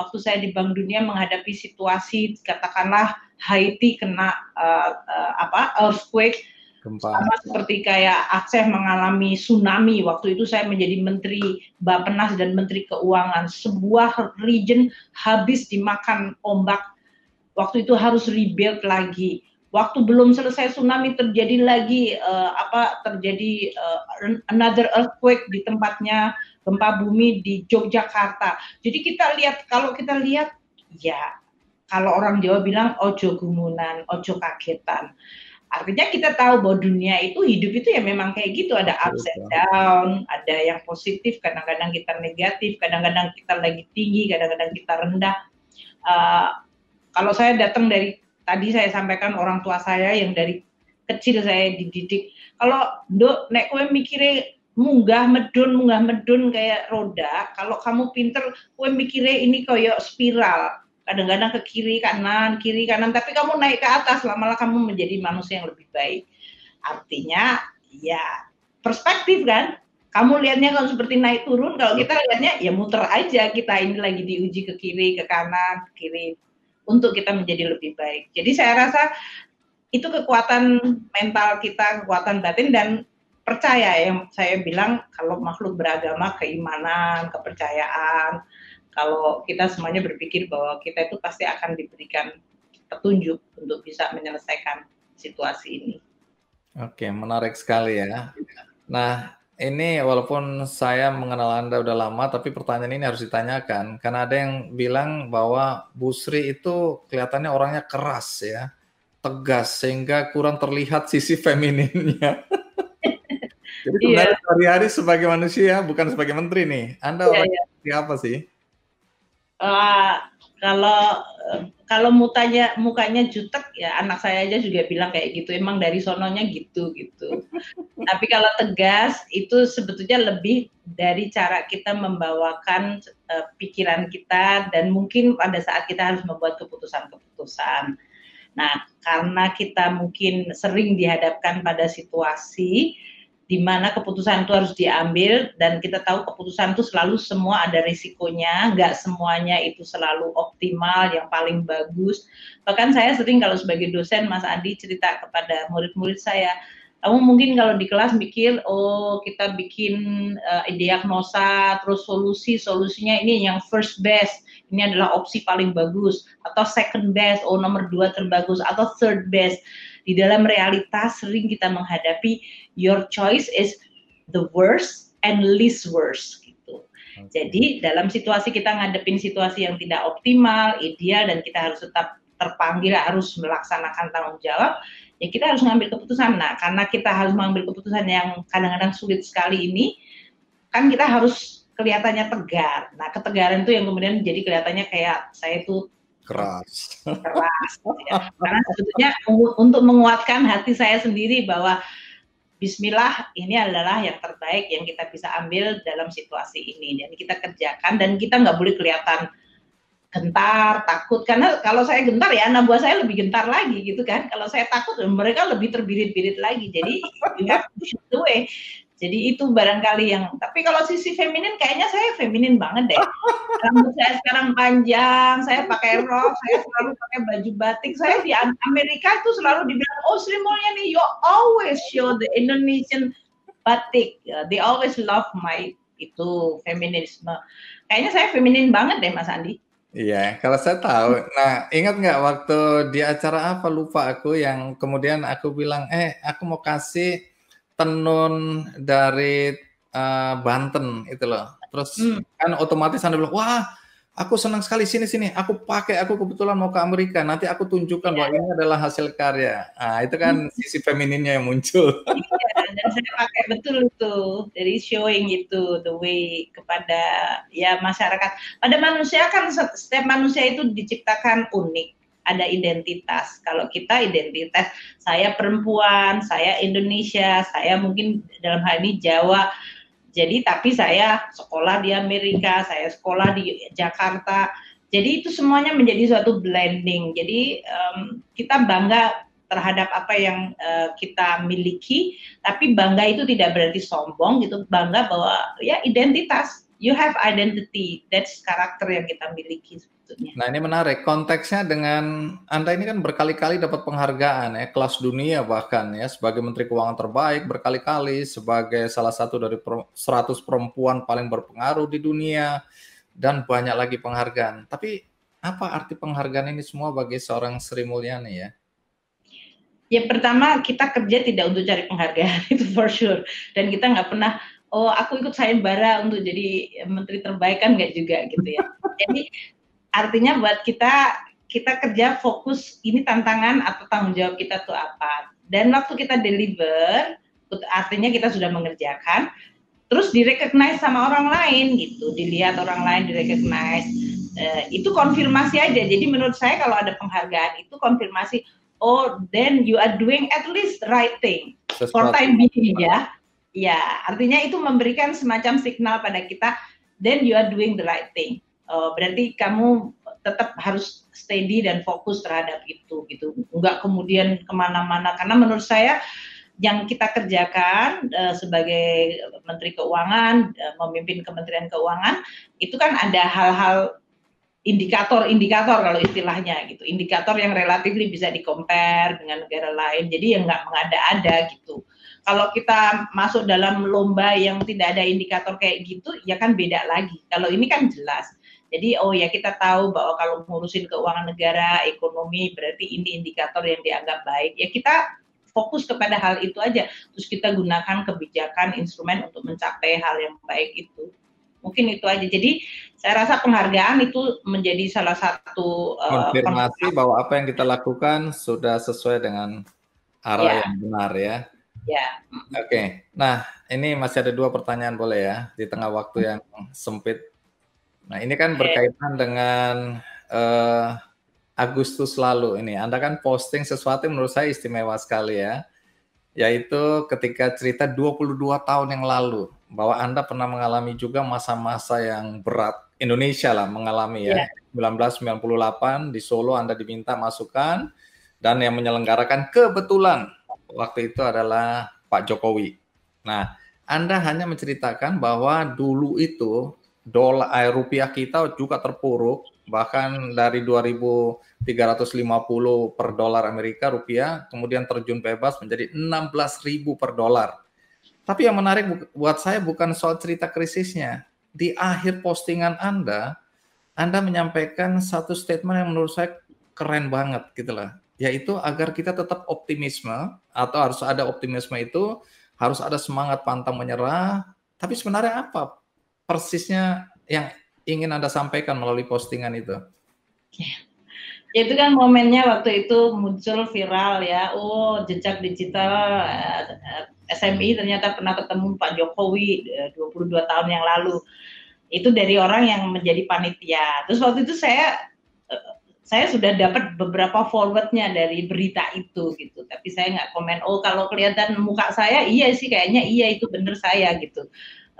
Speaker 3: waktu saya di Bank Dunia menghadapi situasi katakanlah Haiti kena uh, uh, apa earthquake Gempa. Sama seperti kayak Aceh mengalami tsunami. Waktu itu saya menjadi Menteri Bappenas dan Menteri Keuangan. Sebuah region habis dimakan ombak. Waktu itu harus rebuild lagi. Waktu belum selesai tsunami terjadi lagi uh, apa terjadi uh, another earthquake di tempatnya gempa bumi di Yogyakarta. Jadi kita lihat kalau kita lihat ya kalau orang Jawa bilang ojo gumunan, ojo kagetan Artinya kita tahu bahwa dunia itu hidup itu ya memang kayak gitu, ada ups and down, ada yang positif, kadang-kadang kita negatif, kadang-kadang kita lagi tinggi, kadang-kadang kita rendah. Uh, kalau saya datang dari tadi saya sampaikan orang tua saya yang dari kecil saya dididik, kalau dok nek kue mikirnya munggah medun munggah medun kayak roda, kalau kamu pinter kue mikirnya ini kayak spiral. Kadang-kadang ke kiri kanan kiri kanan tapi kamu naik ke atas lama-lama kamu menjadi manusia yang lebih baik. Artinya ya perspektif kan? Kamu lihatnya kalau seperti naik turun kalau kita lihatnya ya muter aja kita ini lagi diuji ke kiri ke kanan ke kiri untuk kita menjadi lebih baik jadi saya rasa itu kekuatan mental kita kekuatan batin dan percaya yang saya bilang kalau makhluk beragama keimanan kepercayaan kalau kita semuanya berpikir bahwa kita itu pasti akan diberikan petunjuk untuk bisa menyelesaikan situasi ini.
Speaker 1: Oke, menarik sekali ya. Nah, ini walaupun saya mengenal Anda udah lama, tapi pertanyaan ini harus ditanyakan karena ada yang bilang bahwa Bu Sri itu kelihatannya orangnya keras ya, tegas sehingga kurang terlihat sisi femininnya. Jadi sebenarnya iya. hari-hari sebagai manusia bukan sebagai menteri nih. Anda iya, orangnya iya. apa sih?
Speaker 3: uh, kalau kalau mukanya mukanya jutek ya anak saya aja juga bilang kayak gitu. Emang dari sononya gitu gitu. Tapi kalau tegas itu sebetulnya lebih dari cara kita membawakan uh, pikiran kita dan mungkin pada saat kita harus membuat keputusan-keputusan. Nah karena kita mungkin sering dihadapkan pada situasi di mana keputusan itu harus diambil dan kita tahu keputusan itu selalu semua ada risikonya, nggak semuanya itu selalu optimal, yang paling bagus. Bahkan saya sering kalau sebagai dosen, Mas Andi cerita kepada murid-murid saya, kamu mungkin kalau di kelas mikir, oh kita bikin uh, diagnosa, terus solusi, solusinya ini yang first best, ini adalah opsi paling bagus, atau second best, oh nomor dua terbagus, atau third best di dalam realitas sering kita menghadapi your choice is the worst and least worst gitu. Okay. Jadi dalam situasi kita ngadepin situasi yang tidak optimal, ideal dan kita harus tetap terpanggil harus melaksanakan tanggung jawab, ya kita harus mengambil keputusan. Nah, karena kita harus mengambil keputusan yang kadang-kadang sulit sekali ini, kan kita harus kelihatannya tegar. Nah, ketegaran itu yang kemudian jadi kelihatannya kayak saya itu
Speaker 1: keras.
Speaker 3: Keras. Ya. Karena sebetulnya untuk menguatkan hati saya sendiri bahwa Bismillah ini adalah yang terbaik yang kita bisa ambil dalam situasi ini dan kita kerjakan dan kita nggak boleh kelihatan gentar, takut karena kalau saya gentar ya anak buah saya lebih gentar lagi gitu kan. Kalau saya takut mereka lebih terbirit-birit lagi. Jadi you have to way. Jadi itu barangkali yang, tapi kalau sisi feminin kayaknya saya feminin banget deh. Rambut saya sekarang panjang, saya pakai rok, saya selalu pakai baju batik. Saya di Amerika itu selalu dibilang, oh Sri Mulyani, you always show the Indonesian batik. They always love my itu feminisme. Kayaknya saya feminin banget deh Mas Andi.
Speaker 1: Iya, kalau saya tahu. Nah, ingat nggak waktu di acara apa lupa aku yang kemudian aku bilang, eh aku mau kasih tenun dari uh, Banten itu loh. Terus hmm. kan otomatis Anda bilang, "Wah, aku senang sekali sini sini. Aku pakai, aku kebetulan mau ke Amerika. Nanti aku tunjukkan bahwa ini adalah hasil karya." Nah, itu kan hmm. sisi femininnya yang muncul.
Speaker 3: Iya, dan saya pakai betul itu dari showing itu the way kepada ya masyarakat. Pada manusia kan setiap manusia itu diciptakan unik ada identitas. Kalau kita identitas saya perempuan, saya Indonesia, saya mungkin dalam hal ini Jawa. Jadi tapi saya sekolah di Amerika, saya sekolah di Jakarta. Jadi itu semuanya menjadi suatu blending. Jadi um, kita bangga terhadap apa yang uh, kita miliki, tapi bangga itu tidak berarti sombong gitu. Bangga bahwa ya identitas, you have identity, that's karakter yang kita miliki
Speaker 1: sebetulnya. Nah ini menarik konteksnya dengan anda ini kan berkali-kali dapat penghargaan ya kelas dunia bahkan ya sebagai Menteri Keuangan terbaik berkali-kali sebagai salah satu dari 100 perempuan paling berpengaruh di dunia dan banyak lagi penghargaan. Tapi apa arti penghargaan ini semua bagi seorang Sri Mulyani ya?
Speaker 3: Ya pertama kita kerja tidak untuk cari penghargaan itu for sure dan kita nggak pernah oh aku ikut sayembara untuk jadi menteri terbaik kan nggak juga gitu ya. Jadi artinya buat kita kita kerja fokus ini tantangan atau tanggung jawab kita tuh apa. Dan waktu kita deliver, artinya kita sudah mengerjakan, terus direcognize sama orang lain gitu, dilihat orang lain direcognize. Uh, itu konfirmasi aja. Jadi menurut saya kalau ada penghargaan itu konfirmasi, oh then you are doing at least right thing Sesuatu. for time being ya. Ya, artinya itu memberikan semacam signal pada kita, then you are doing the right thing uh, berarti kamu tetap harus steady dan fokus terhadap itu gitu. Nggak kemudian ke mana-mana. Karena menurut saya yang kita kerjakan uh, sebagai Menteri Keuangan uh, memimpin Kementerian Keuangan itu kan ada hal-hal indikator-indikator kalau istilahnya gitu. Indikator yang relatif bisa dikompar dengan negara lain. Jadi yang nggak mengada-ada gitu. Kalau kita masuk dalam lomba yang tidak ada indikator kayak gitu ya kan beda lagi. Kalau ini kan jelas jadi oh ya kita tahu bahwa kalau ngurusin keuangan negara, ekonomi berarti ini indikator yang dianggap baik. Ya kita fokus kepada hal itu aja. Terus kita gunakan kebijakan, instrumen untuk mencapai hal yang baik itu. Mungkin itu aja. Jadi saya rasa penghargaan itu menjadi salah satu
Speaker 1: uh, konfirmasi bahwa apa yang kita lakukan sudah sesuai dengan arah ya. yang benar ya.
Speaker 3: Ya.
Speaker 1: Oke. Okay. Nah, ini masih ada dua pertanyaan boleh ya di tengah waktu yang sempit Nah, ini kan berkaitan dengan uh, Agustus lalu ini. Anda kan posting sesuatu yang menurut saya istimewa sekali ya. Yaitu ketika cerita 22 tahun yang lalu bahwa Anda pernah mengalami juga masa-masa yang berat. Indonesia lah mengalami ya. Yeah. 1998 di Solo Anda diminta masukan dan yang menyelenggarakan kebetulan waktu itu adalah Pak Jokowi. Nah, Anda hanya menceritakan bahwa dulu itu dolar eh, rupiah kita juga terpuruk bahkan dari 2350 per dolar Amerika rupiah kemudian terjun bebas menjadi 16.000 per dolar. Tapi yang menarik buat saya bukan soal cerita krisisnya. Di akhir postingan Anda, Anda menyampaikan satu statement yang menurut saya keren banget gitu lah. Yaitu agar kita tetap optimisme atau harus ada optimisme itu, harus ada semangat pantang menyerah. Tapi sebenarnya apa persisnya yang ingin Anda sampaikan melalui postingan itu?
Speaker 3: Ya. Itu kan momennya waktu itu muncul viral ya, oh jejak digital eh, SMI ternyata pernah ketemu Pak Jokowi 22 eh, tahun yang lalu. Itu dari orang yang menjadi panitia. Terus waktu itu saya eh, saya sudah dapat beberapa forwardnya dari berita itu gitu tapi saya nggak komen oh kalau kelihatan muka saya iya sih kayaknya iya itu bener saya gitu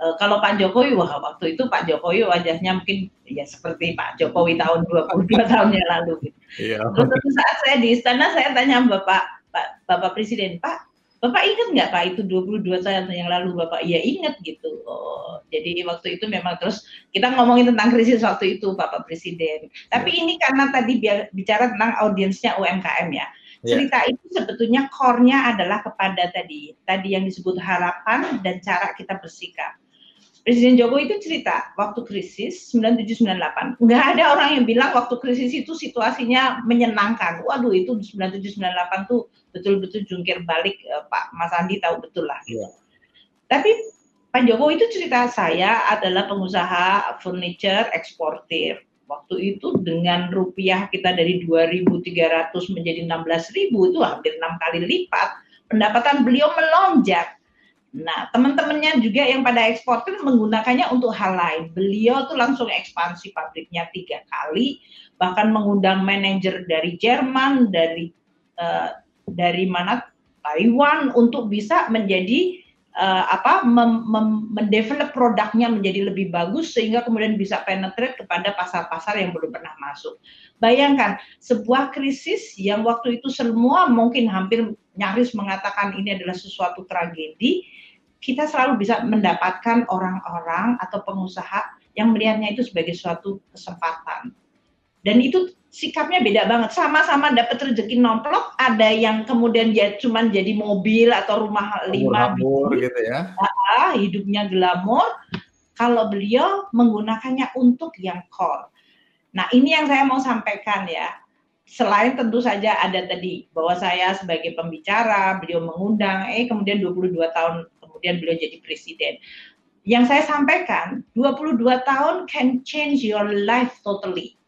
Speaker 3: Uh, kalau Pak Jokowi, wah waktu itu Pak Jokowi wajahnya mungkin ya seperti Pak Jokowi tahun 22 tahun yang lalu. Gitu. Iya. Terus saat saya di istana, saya tanya Bapak Pak, Bapak Presiden, Pak, Bapak ingat nggak Pak itu 22 tahun yang lalu Bapak? Iya ingat gitu. Oh, jadi waktu itu memang terus kita ngomongin tentang krisis waktu itu Bapak Presiden. Tapi ya. ini karena tadi bicara tentang audiensnya UMKM ya. Iya. Cerita yeah. itu sebetulnya core-nya adalah kepada tadi, tadi yang disebut harapan dan cara kita bersikap Presiden Jokowi itu cerita waktu krisis 9798 nggak ada orang yang bilang waktu krisis itu situasinya menyenangkan. Waduh itu 9798 tuh betul-betul jungkir balik eh, Pak Mas Andi tahu betul lah. Yeah. Tapi Pak Jokowi itu cerita saya adalah pengusaha furniture eksportir. Waktu itu dengan rupiah kita dari 2.300 menjadi 16.000 itu hampir enam kali lipat. Pendapatan beliau melonjak Nah, teman-temannya juga yang pada eksportir menggunakannya untuk hal lain. Beliau tuh langsung ekspansi pabriknya tiga kali, bahkan mengundang manajer dari Jerman, dari uh, dari mana Taiwan untuk bisa menjadi uh, apa mem, mem, produknya menjadi lebih bagus sehingga kemudian bisa penetrate kepada pasar-pasar yang belum pernah masuk. Bayangkan sebuah krisis yang waktu itu semua mungkin hampir nyaris mengatakan ini adalah sesuatu tragedi kita selalu bisa mendapatkan orang-orang atau pengusaha yang melihatnya itu sebagai suatu kesempatan. Dan itu sikapnya beda banget. Sama-sama dapat rezeki nomplok, ada yang kemudian ya cuma jadi mobil atau rumah lima
Speaker 1: biji, gitu ya.
Speaker 3: Ah, hidupnya glamor. Kalau beliau menggunakannya untuk yang core. Nah, ini yang saya mau sampaikan ya selain tentu saja ada tadi bahwa saya sebagai pembicara, beliau mengundang, eh kemudian 22 tahun kemudian beliau jadi presiden. Yang saya sampaikan, 22 tahun can change your life totally.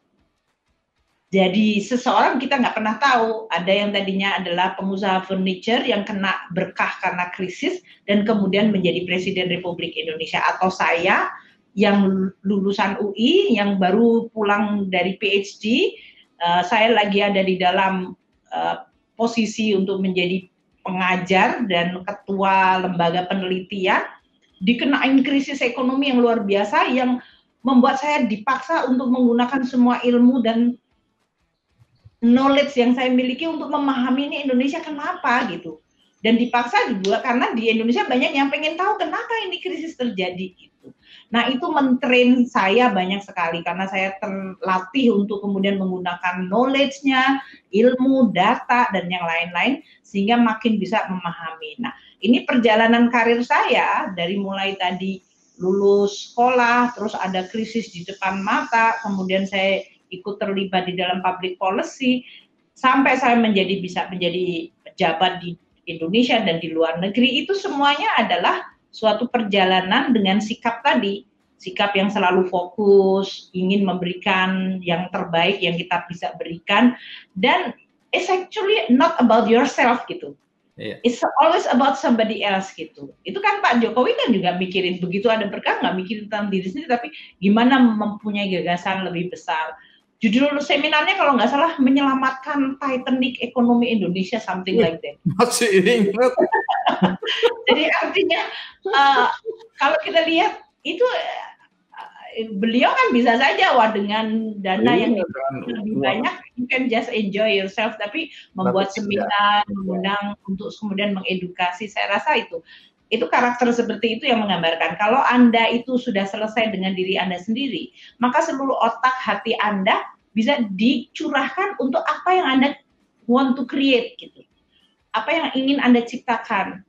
Speaker 3: Jadi seseorang kita nggak pernah tahu, ada yang tadinya adalah pengusaha furniture yang kena berkah karena krisis dan kemudian menjadi presiden Republik Indonesia atau saya yang lulusan UI yang baru pulang dari PhD, eh, saya lagi ada di dalam uh, posisi untuk menjadi pengajar dan ketua lembaga penelitian dikenain krisis ekonomi yang luar biasa yang membuat saya dipaksa untuk menggunakan semua ilmu dan knowledge yang saya miliki untuk memahami ini Indonesia kenapa gitu dan dipaksa juga karena di Indonesia banyak yang pengen tahu kenapa ini krisis terjadi gitu. Nah itu mentrain saya banyak sekali karena saya terlatih untuk kemudian menggunakan knowledge-nya, ilmu, data dan yang lain-lain sehingga makin bisa memahami. Nah ini perjalanan karir saya dari mulai tadi lulus sekolah, terus ada krisis di depan mata, kemudian saya ikut terlibat di dalam public policy, sampai saya menjadi bisa menjadi pejabat di Indonesia dan di luar negeri itu semuanya adalah suatu perjalanan dengan sikap tadi, sikap yang selalu fokus, ingin memberikan yang terbaik yang kita bisa berikan dan it's actually not about yourself gitu. Yeah. It's always about somebody else gitu. Itu kan Pak Jokowi kan juga mikirin begitu ada berkah nggak mikirin tentang diri sendiri tapi gimana mempunyai gagasan lebih besar. Judul seminarnya kalau nggak salah menyelamatkan Titanic ekonomi Indonesia something like that.
Speaker 1: Masih ingat.
Speaker 3: Jadi artinya uh, kalau kita lihat itu uh, beliau kan bisa saja wah dengan dana iya, yang lebih banyak you can just enjoy yourself. Tapi membuat tapi seminar mengundang untuk kemudian mengedukasi. Saya rasa itu itu karakter seperti itu yang menggambarkan. Kalau anda itu sudah selesai dengan diri anda sendiri maka seluruh otak hati anda bisa dicurahkan untuk apa yang anda want to create gitu. Apa yang ingin anda ciptakan.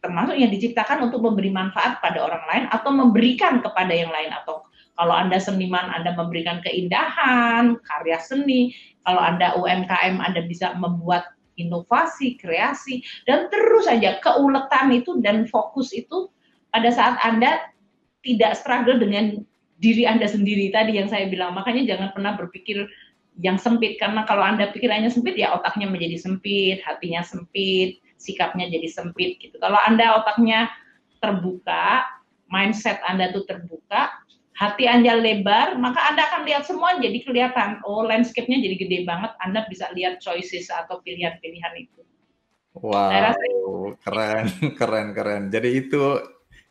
Speaker 3: Termasuk yang diciptakan untuk memberi manfaat pada orang lain atau memberikan kepada yang lain. Atau kalau Anda seniman, Anda memberikan keindahan, karya seni. Kalau Anda UMKM, Anda bisa membuat inovasi, kreasi, dan terus saja keuletan itu dan fokus itu pada saat Anda tidak struggle dengan diri Anda sendiri tadi yang saya bilang. Makanya jangan pernah berpikir yang sempit, karena kalau Anda pikirannya sempit, ya otaknya menjadi sempit, hatinya sempit, sikapnya jadi sempit gitu. Kalau Anda otaknya terbuka, mindset Anda tuh terbuka, hati Anda lebar, maka Anda akan lihat semua jadi kelihatan. Oh, landscape-nya jadi gede banget. Anda bisa lihat choices atau pilihan-pilihan itu.
Speaker 1: Wow, keren, keren, keren. Jadi itu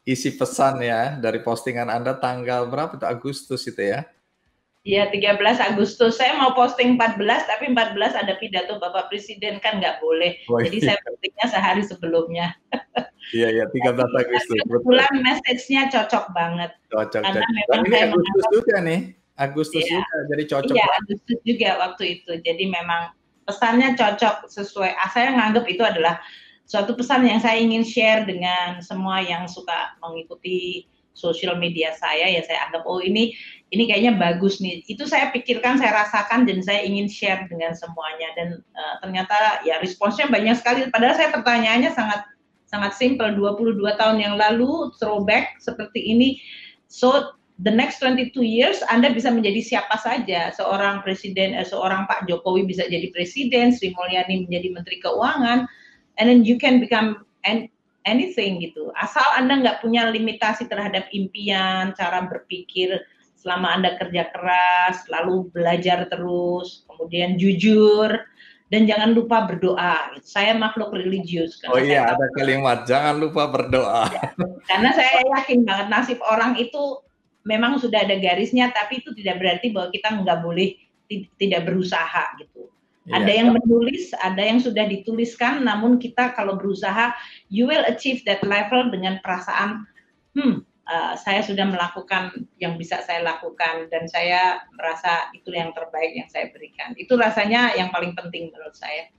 Speaker 1: isi pesan ya dari postingan Anda tanggal berapa itu Agustus itu ya?
Speaker 3: Iya 13 Agustus saya mau posting 14 tapi 14 ada pidato Bapak Presiden kan nggak boleh. Oh, iya. Jadi saya postingnya sehari sebelumnya.
Speaker 1: Iya iya 13 Agustus.
Speaker 3: Kebetulan message-nya cocok banget.
Speaker 1: Cocok. Karena cocok. memang ini Agustus menganggap, juga nih. Agustus iya, juga jadi cocok.
Speaker 3: Iya Agustus juga waktu itu. Jadi memang pesannya cocok sesuai. Ah, saya nganggap itu adalah suatu pesan yang saya ingin share dengan semua yang suka mengikuti sosial media saya ya saya anggap oh ini ini kayaknya bagus nih. Itu saya pikirkan, saya rasakan dan saya ingin share dengan semuanya dan uh, ternyata ya responsnya banyak sekali. Padahal saya pertanyaannya sangat sangat simple 22 tahun yang lalu throwback seperti ini. So the next 22 years Anda bisa menjadi siapa saja. Seorang presiden eh, seorang Pak Jokowi bisa jadi presiden, Sri Mulyani menjadi menteri keuangan and then you can become anything gitu. Asal Anda nggak punya limitasi terhadap impian, cara berpikir selama Anda kerja keras, lalu belajar terus, kemudian jujur, dan jangan lupa berdoa. Saya makhluk religius.
Speaker 1: Oh iya, ada kalimat jangan lupa berdoa. Ya,
Speaker 3: karena saya yakin banget nasib orang itu memang sudah ada garisnya, tapi itu tidak berarti bahwa kita nggak boleh tidak berusaha gitu. Ya, ada yang menulis, ada yang sudah dituliskan, namun kita kalau berusaha, you will achieve that level dengan perasaan, hmm, uh, saya sudah melakukan yang bisa saya lakukan dan saya merasa itu yang terbaik yang saya berikan. Itu rasanya yang paling penting menurut saya.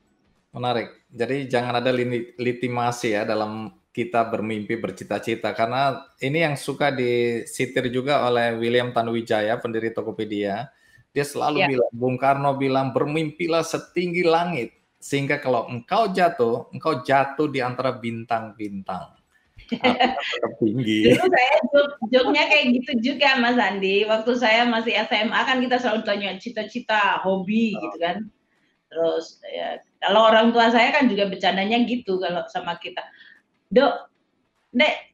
Speaker 1: Menarik. Jadi jangan ada litimasi ya dalam kita bermimpi bercita-cita karena ini yang suka disitir juga oleh William Tanuwijaya pendiri Tokopedia. Dia selalu ya. bilang, Bung Karno bilang bermimpilah setinggi langit sehingga kalau engkau jatuh, engkau jatuh di antara bintang-bintang
Speaker 3: tinggi. Dulu saya joknya kayak gitu juga Mas Andi. Waktu saya masih SMA kan kita selalu tanya cita-cita, hobi oh. gitu kan. Terus ya, kalau orang tua saya kan juga bercandanya gitu kalau sama kita. Dok, Nek,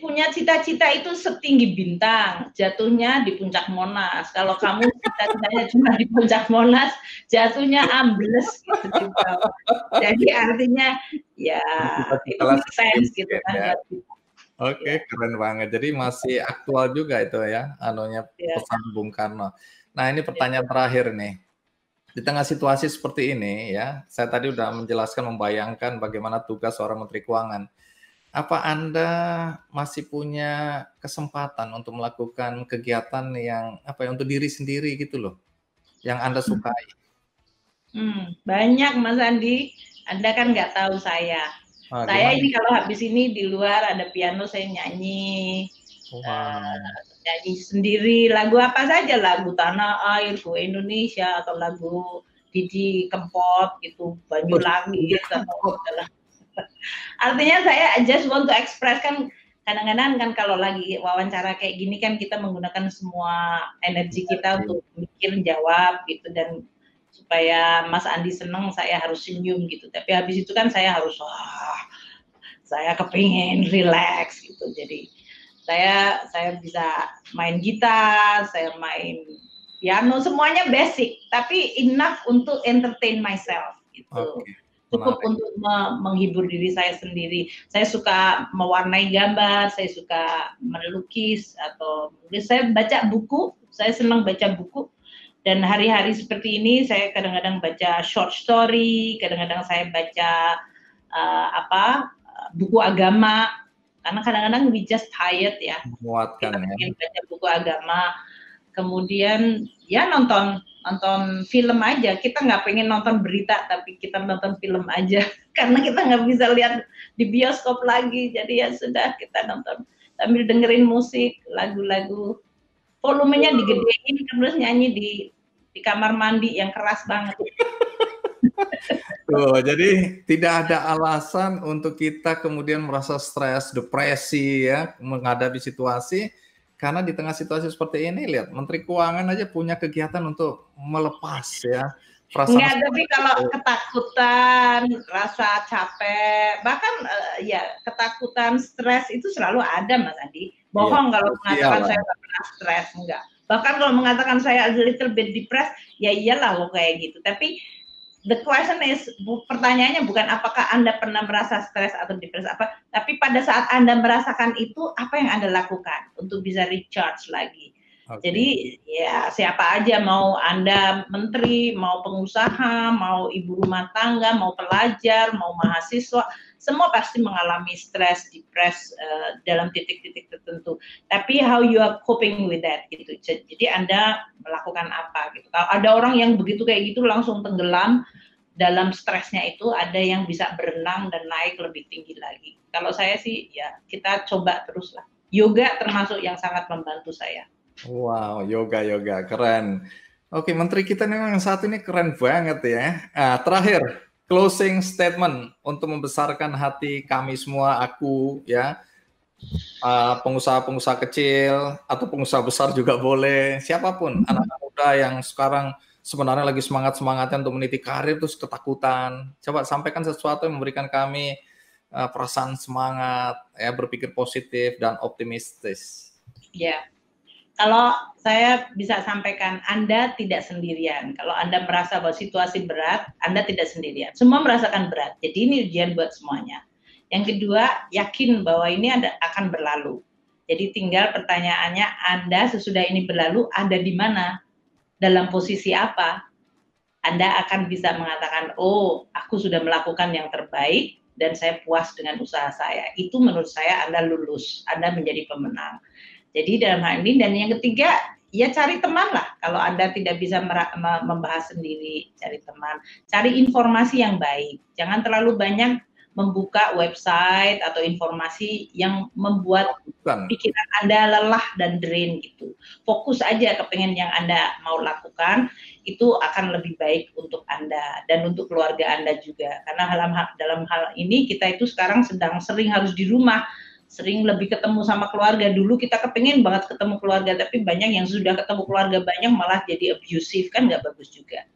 Speaker 3: punya cita-cita itu setinggi bintang, jatuhnya di puncak Monas. Kalau kamu cita-citanya cuma di puncak Monas, jatuhnya ambles gitu. Jadi artinya ya itu make sense gitu kan. Ya.
Speaker 1: Oke, okay, ya. keren banget. Jadi masih aktual juga itu ya, anunya ya. pesan Bung Karno. Nah ini pertanyaan ya. terakhir nih. Di tengah situasi seperti ini ya, saya tadi udah menjelaskan, membayangkan bagaimana tugas seorang Menteri Keuangan apa Anda masih punya kesempatan untuk melakukan kegiatan yang apa ya untuk diri sendiri gitu loh, yang Anda hmm. sukai?
Speaker 3: Hmm, banyak Mas Andi. Anda kan nggak tahu saya. Ah, saya ini kalau habis ini di luar ada piano saya nyanyi. Wow. Uh, nyanyi sendiri lagu apa saja lagu tanah air ku Indonesia atau lagu Didi Kempot gitu Banyulangi gitu atau Artinya saya just want to express kan kadang-kadang kan kalau lagi wawancara kayak gini kan kita menggunakan semua energi kita untuk mikir jawab gitu dan supaya Mas Andi seneng saya harus senyum gitu. Tapi habis itu kan saya harus wah saya kepingin relax gitu. Jadi saya saya bisa main gitar saya main piano semuanya basic tapi enough untuk entertain myself gitu. Okay cukup Menarik. untuk me menghibur diri saya sendiri. Saya suka mewarnai gambar, saya suka melukis atau saya baca buku. Saya senang baca buku dan hari-hari seperti ini saya kadang-kadang baca short story, kadang-kadang saya baca uh, apa buku agama karena kadang-kadang we just tired ya.
Speaker 1: Muatkan ya.
Speaker 3: Baca buku agama, kemudian ya nonton nonton film aja. Kita nggak pengen nonton berita, tapi kita nonton film aja. Karena kita nggak bisa lihat di bioskop lagi. Jadi ya sudah kita nonton sambil dengerin musik, lagu-lagu. Volumenya digedein terus nyanyi di di kamar mandi yang keras banget.
Speaker 1: Tuh, jadi tidak ada alasan untuk kita kemudian merasa stres, depresi ya menghadapi situasi karena di tengah situasi seperti ini, lihat Menteri Keuangan aja punya kegiatan untuk melepas ya
Speaker 3: perasaan. Enggak, tapi kalau ketakutan, rasa capek, bahkan uh, ya ketakutan, stres itu selalu ada, Mas Andi. Bohong iya, kalau mengatakan iya, saya tidak pernah stres, enggak. Bahkan kalau mengatakan saya a little bit depressed, ya iyalah lo kayak gitu. Tapi the question is pertanyaannya bukan apakah anda pernah merasa stres atau depresi apa tapi pada saat anda merasakan itu apa yang anda lakukan untuk bisa recharge lagi okay. jadi ya siapa aja mau anda menteri mau pengusaha mau ibu rumah tangga mau pelajar mau mahasiswa semua pasti mengalami stres, depres uh, dalam titik-titik tertentu. Tapi how you are coping with that gitu. Jadi Anda melakukan apa gitu. Kalau ada orang yang begitu kayak gitu langsung tenggelam dalam stresnya itu ada yang bisa berenang dan naik lebih tinggi lagi. Kalau saya sih ya kita coba terus lah. yoga termasuk yang sangat membantu saya.
Speaker 1: Wow, yoga yoga keren. Oke, Menteri kita memang saat ini keren banget ya. Nah, terakhir, closing statement untuk membesarkan hati kami semua, aku ya, ah, pengusaha-pengusaha kecil atau pengusaha besar juga boleh, siapa pun anak-anak muda yang sekarang sebenarnya lagi semangat-semangatnya untuk meniti karir terus ketakutan. Coba sampaikan sesuatu yang memberikan kami uh, perasaan semangat, ya berpikir positif dan optimistis.
Speaker 3: Ya, kalau saya bisa sampaikan Anda tidak sendirian. Kalau Anda merasa bahwa situasi berat, Anda tidak sendirian. Semua merasakan berat. Jadi ini ujian buat semuanya. Yang kedua, yakin bahwa ini ada, akan berlalu. Jadi tinggal pertanyaannya, Anda sesudah ini berlalu ada di mana? Dalam posisi apa? Anda akan bisa mengatakan, oh, aku sudah melakukan yang terbaik dan saya puas dengan usaha saya. Itu menurut saya Anda lulus, Anda menjadi pemenang. Jadi dalam hal ini dan yang ketiga ya cari teman lah. Kalau Anda tidak bisa membahas sendiri, cari teman. Cari informasi yang baik. Jangan terlalu banyak membuka website atau informasi yang membuat Bukan. pikiran Anda lelah dan drain gitu. Fokus aja ke pengen yang Anda mau lakukan, itu akan lebih baik untuk Anda dan untuk keluarga Anda juga. Karena dalam hal, dalam hal ini kita itu sekarang sedang sering harus di rumah, sering lebih ketemu sama keluarga. Dulu kita kepengen banget ketemu keluarga, tapi banyak yang sudah ketemu keluarga banyak malah jadi abusive kan nggak bagus juga.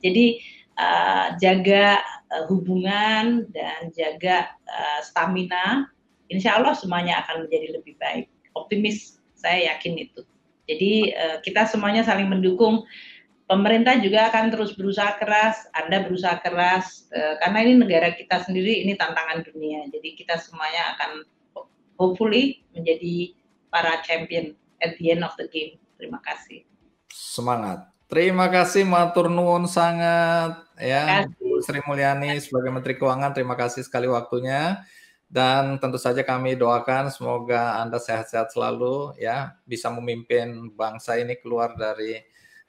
Speaker 3: Jadi uh, jaga uh, hubungan dan jaga uh, stamina. Insya Allah semuanya akan menjadi lebih baik. Optimis, saya yakin itu. Jadi uh, kita semuanya saling mendukung. Pemerintah juga akan terus berusaha keras, Anda berusaha keras, uh, karena ini negara kita sendiri, ini tantangan dunia. Jadi kita semuanya akan hopefully menjadi para champion at the end of the game. Terima kasih.
Speaker 1: Semangat. Terima kasih Matur Nuwun sangat ya Bu Sri Mulyani sebagai Menteri Keuangan terima kasih sekali waktunya dan tentu saja kami doakan semoga Anda sehat-sehat selalu ya bisa memimpin bangsa ini keluar dari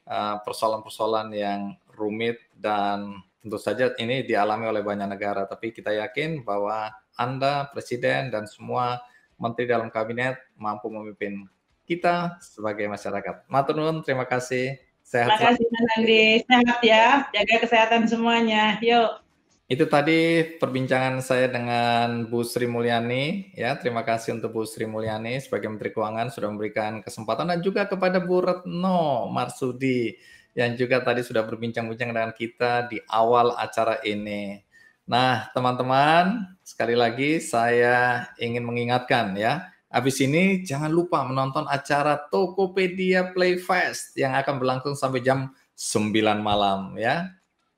Speaker 1: uh, persoalan-persoalan uh, yang rumit dan tentu saja ini dialami oleh banyak negara tapi kita yakin bahwa Anda presiden dan semua menteri dalam kabinet mampu memimpin kita sebagai masyarakat. Matur nuwun, terima kasih.
Speaker 3: Sehat. Terima kasih Mas Andi. Sehat ya, jaga kesehatan semuanya. Yuk.
Speaker 1: Itu tadi perbincangan saya dengan Bu Sri Mulyani. Ya, terima kasih untuk Bu Sri Mulyani sebagai Menteri Keuangan sudah memberikan kesempatan dan juga kepada Bu Retno Marsudi yang juga tadi sudah berbincang-bincang dengan kita di awal acara ini. Nah, teman-teman, sekali lagi saya ingin mengingatkan ya, habis ini jangan lupa menonton acara Tokopedia Playfest yang akan berlangsung sampai jam 9 malam ya.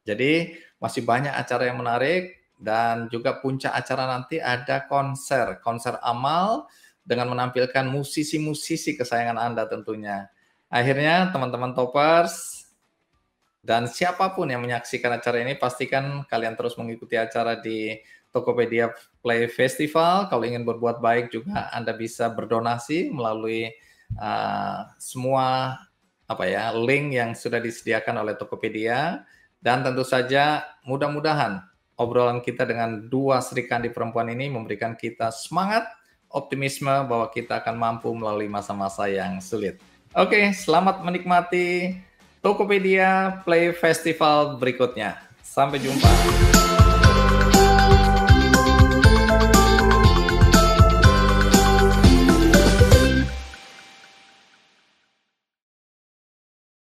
Speaker 1: Jadi masih banyak acara yang menarik dan juga puncak acara nanti ada konser, konser amal dengan menampilkan musisi-musisi kesayangan Anda tentunya. Akhirnya teman-teman toppers dan siapa pun yang menyaksikan acara ini, pastikan kalian terus mengikuti acara di Tokopedia Play Festival. Kalau ingin berbuat baik juga Anda bisa berdonasi melalui uh, semua apa ya link yang sudah disediakan oleh Tokopedia. Dan tentu saja mudah-mudahan obrolan kita dengan dua Sri Kandi perempuan ini memberikan kita semangat, optimisme bahwa kita akan mampu melalui masa-masa yang sulit. Oke, selamat menikmati Tokopedia Play Festival berikutnya. Sampai jumpa.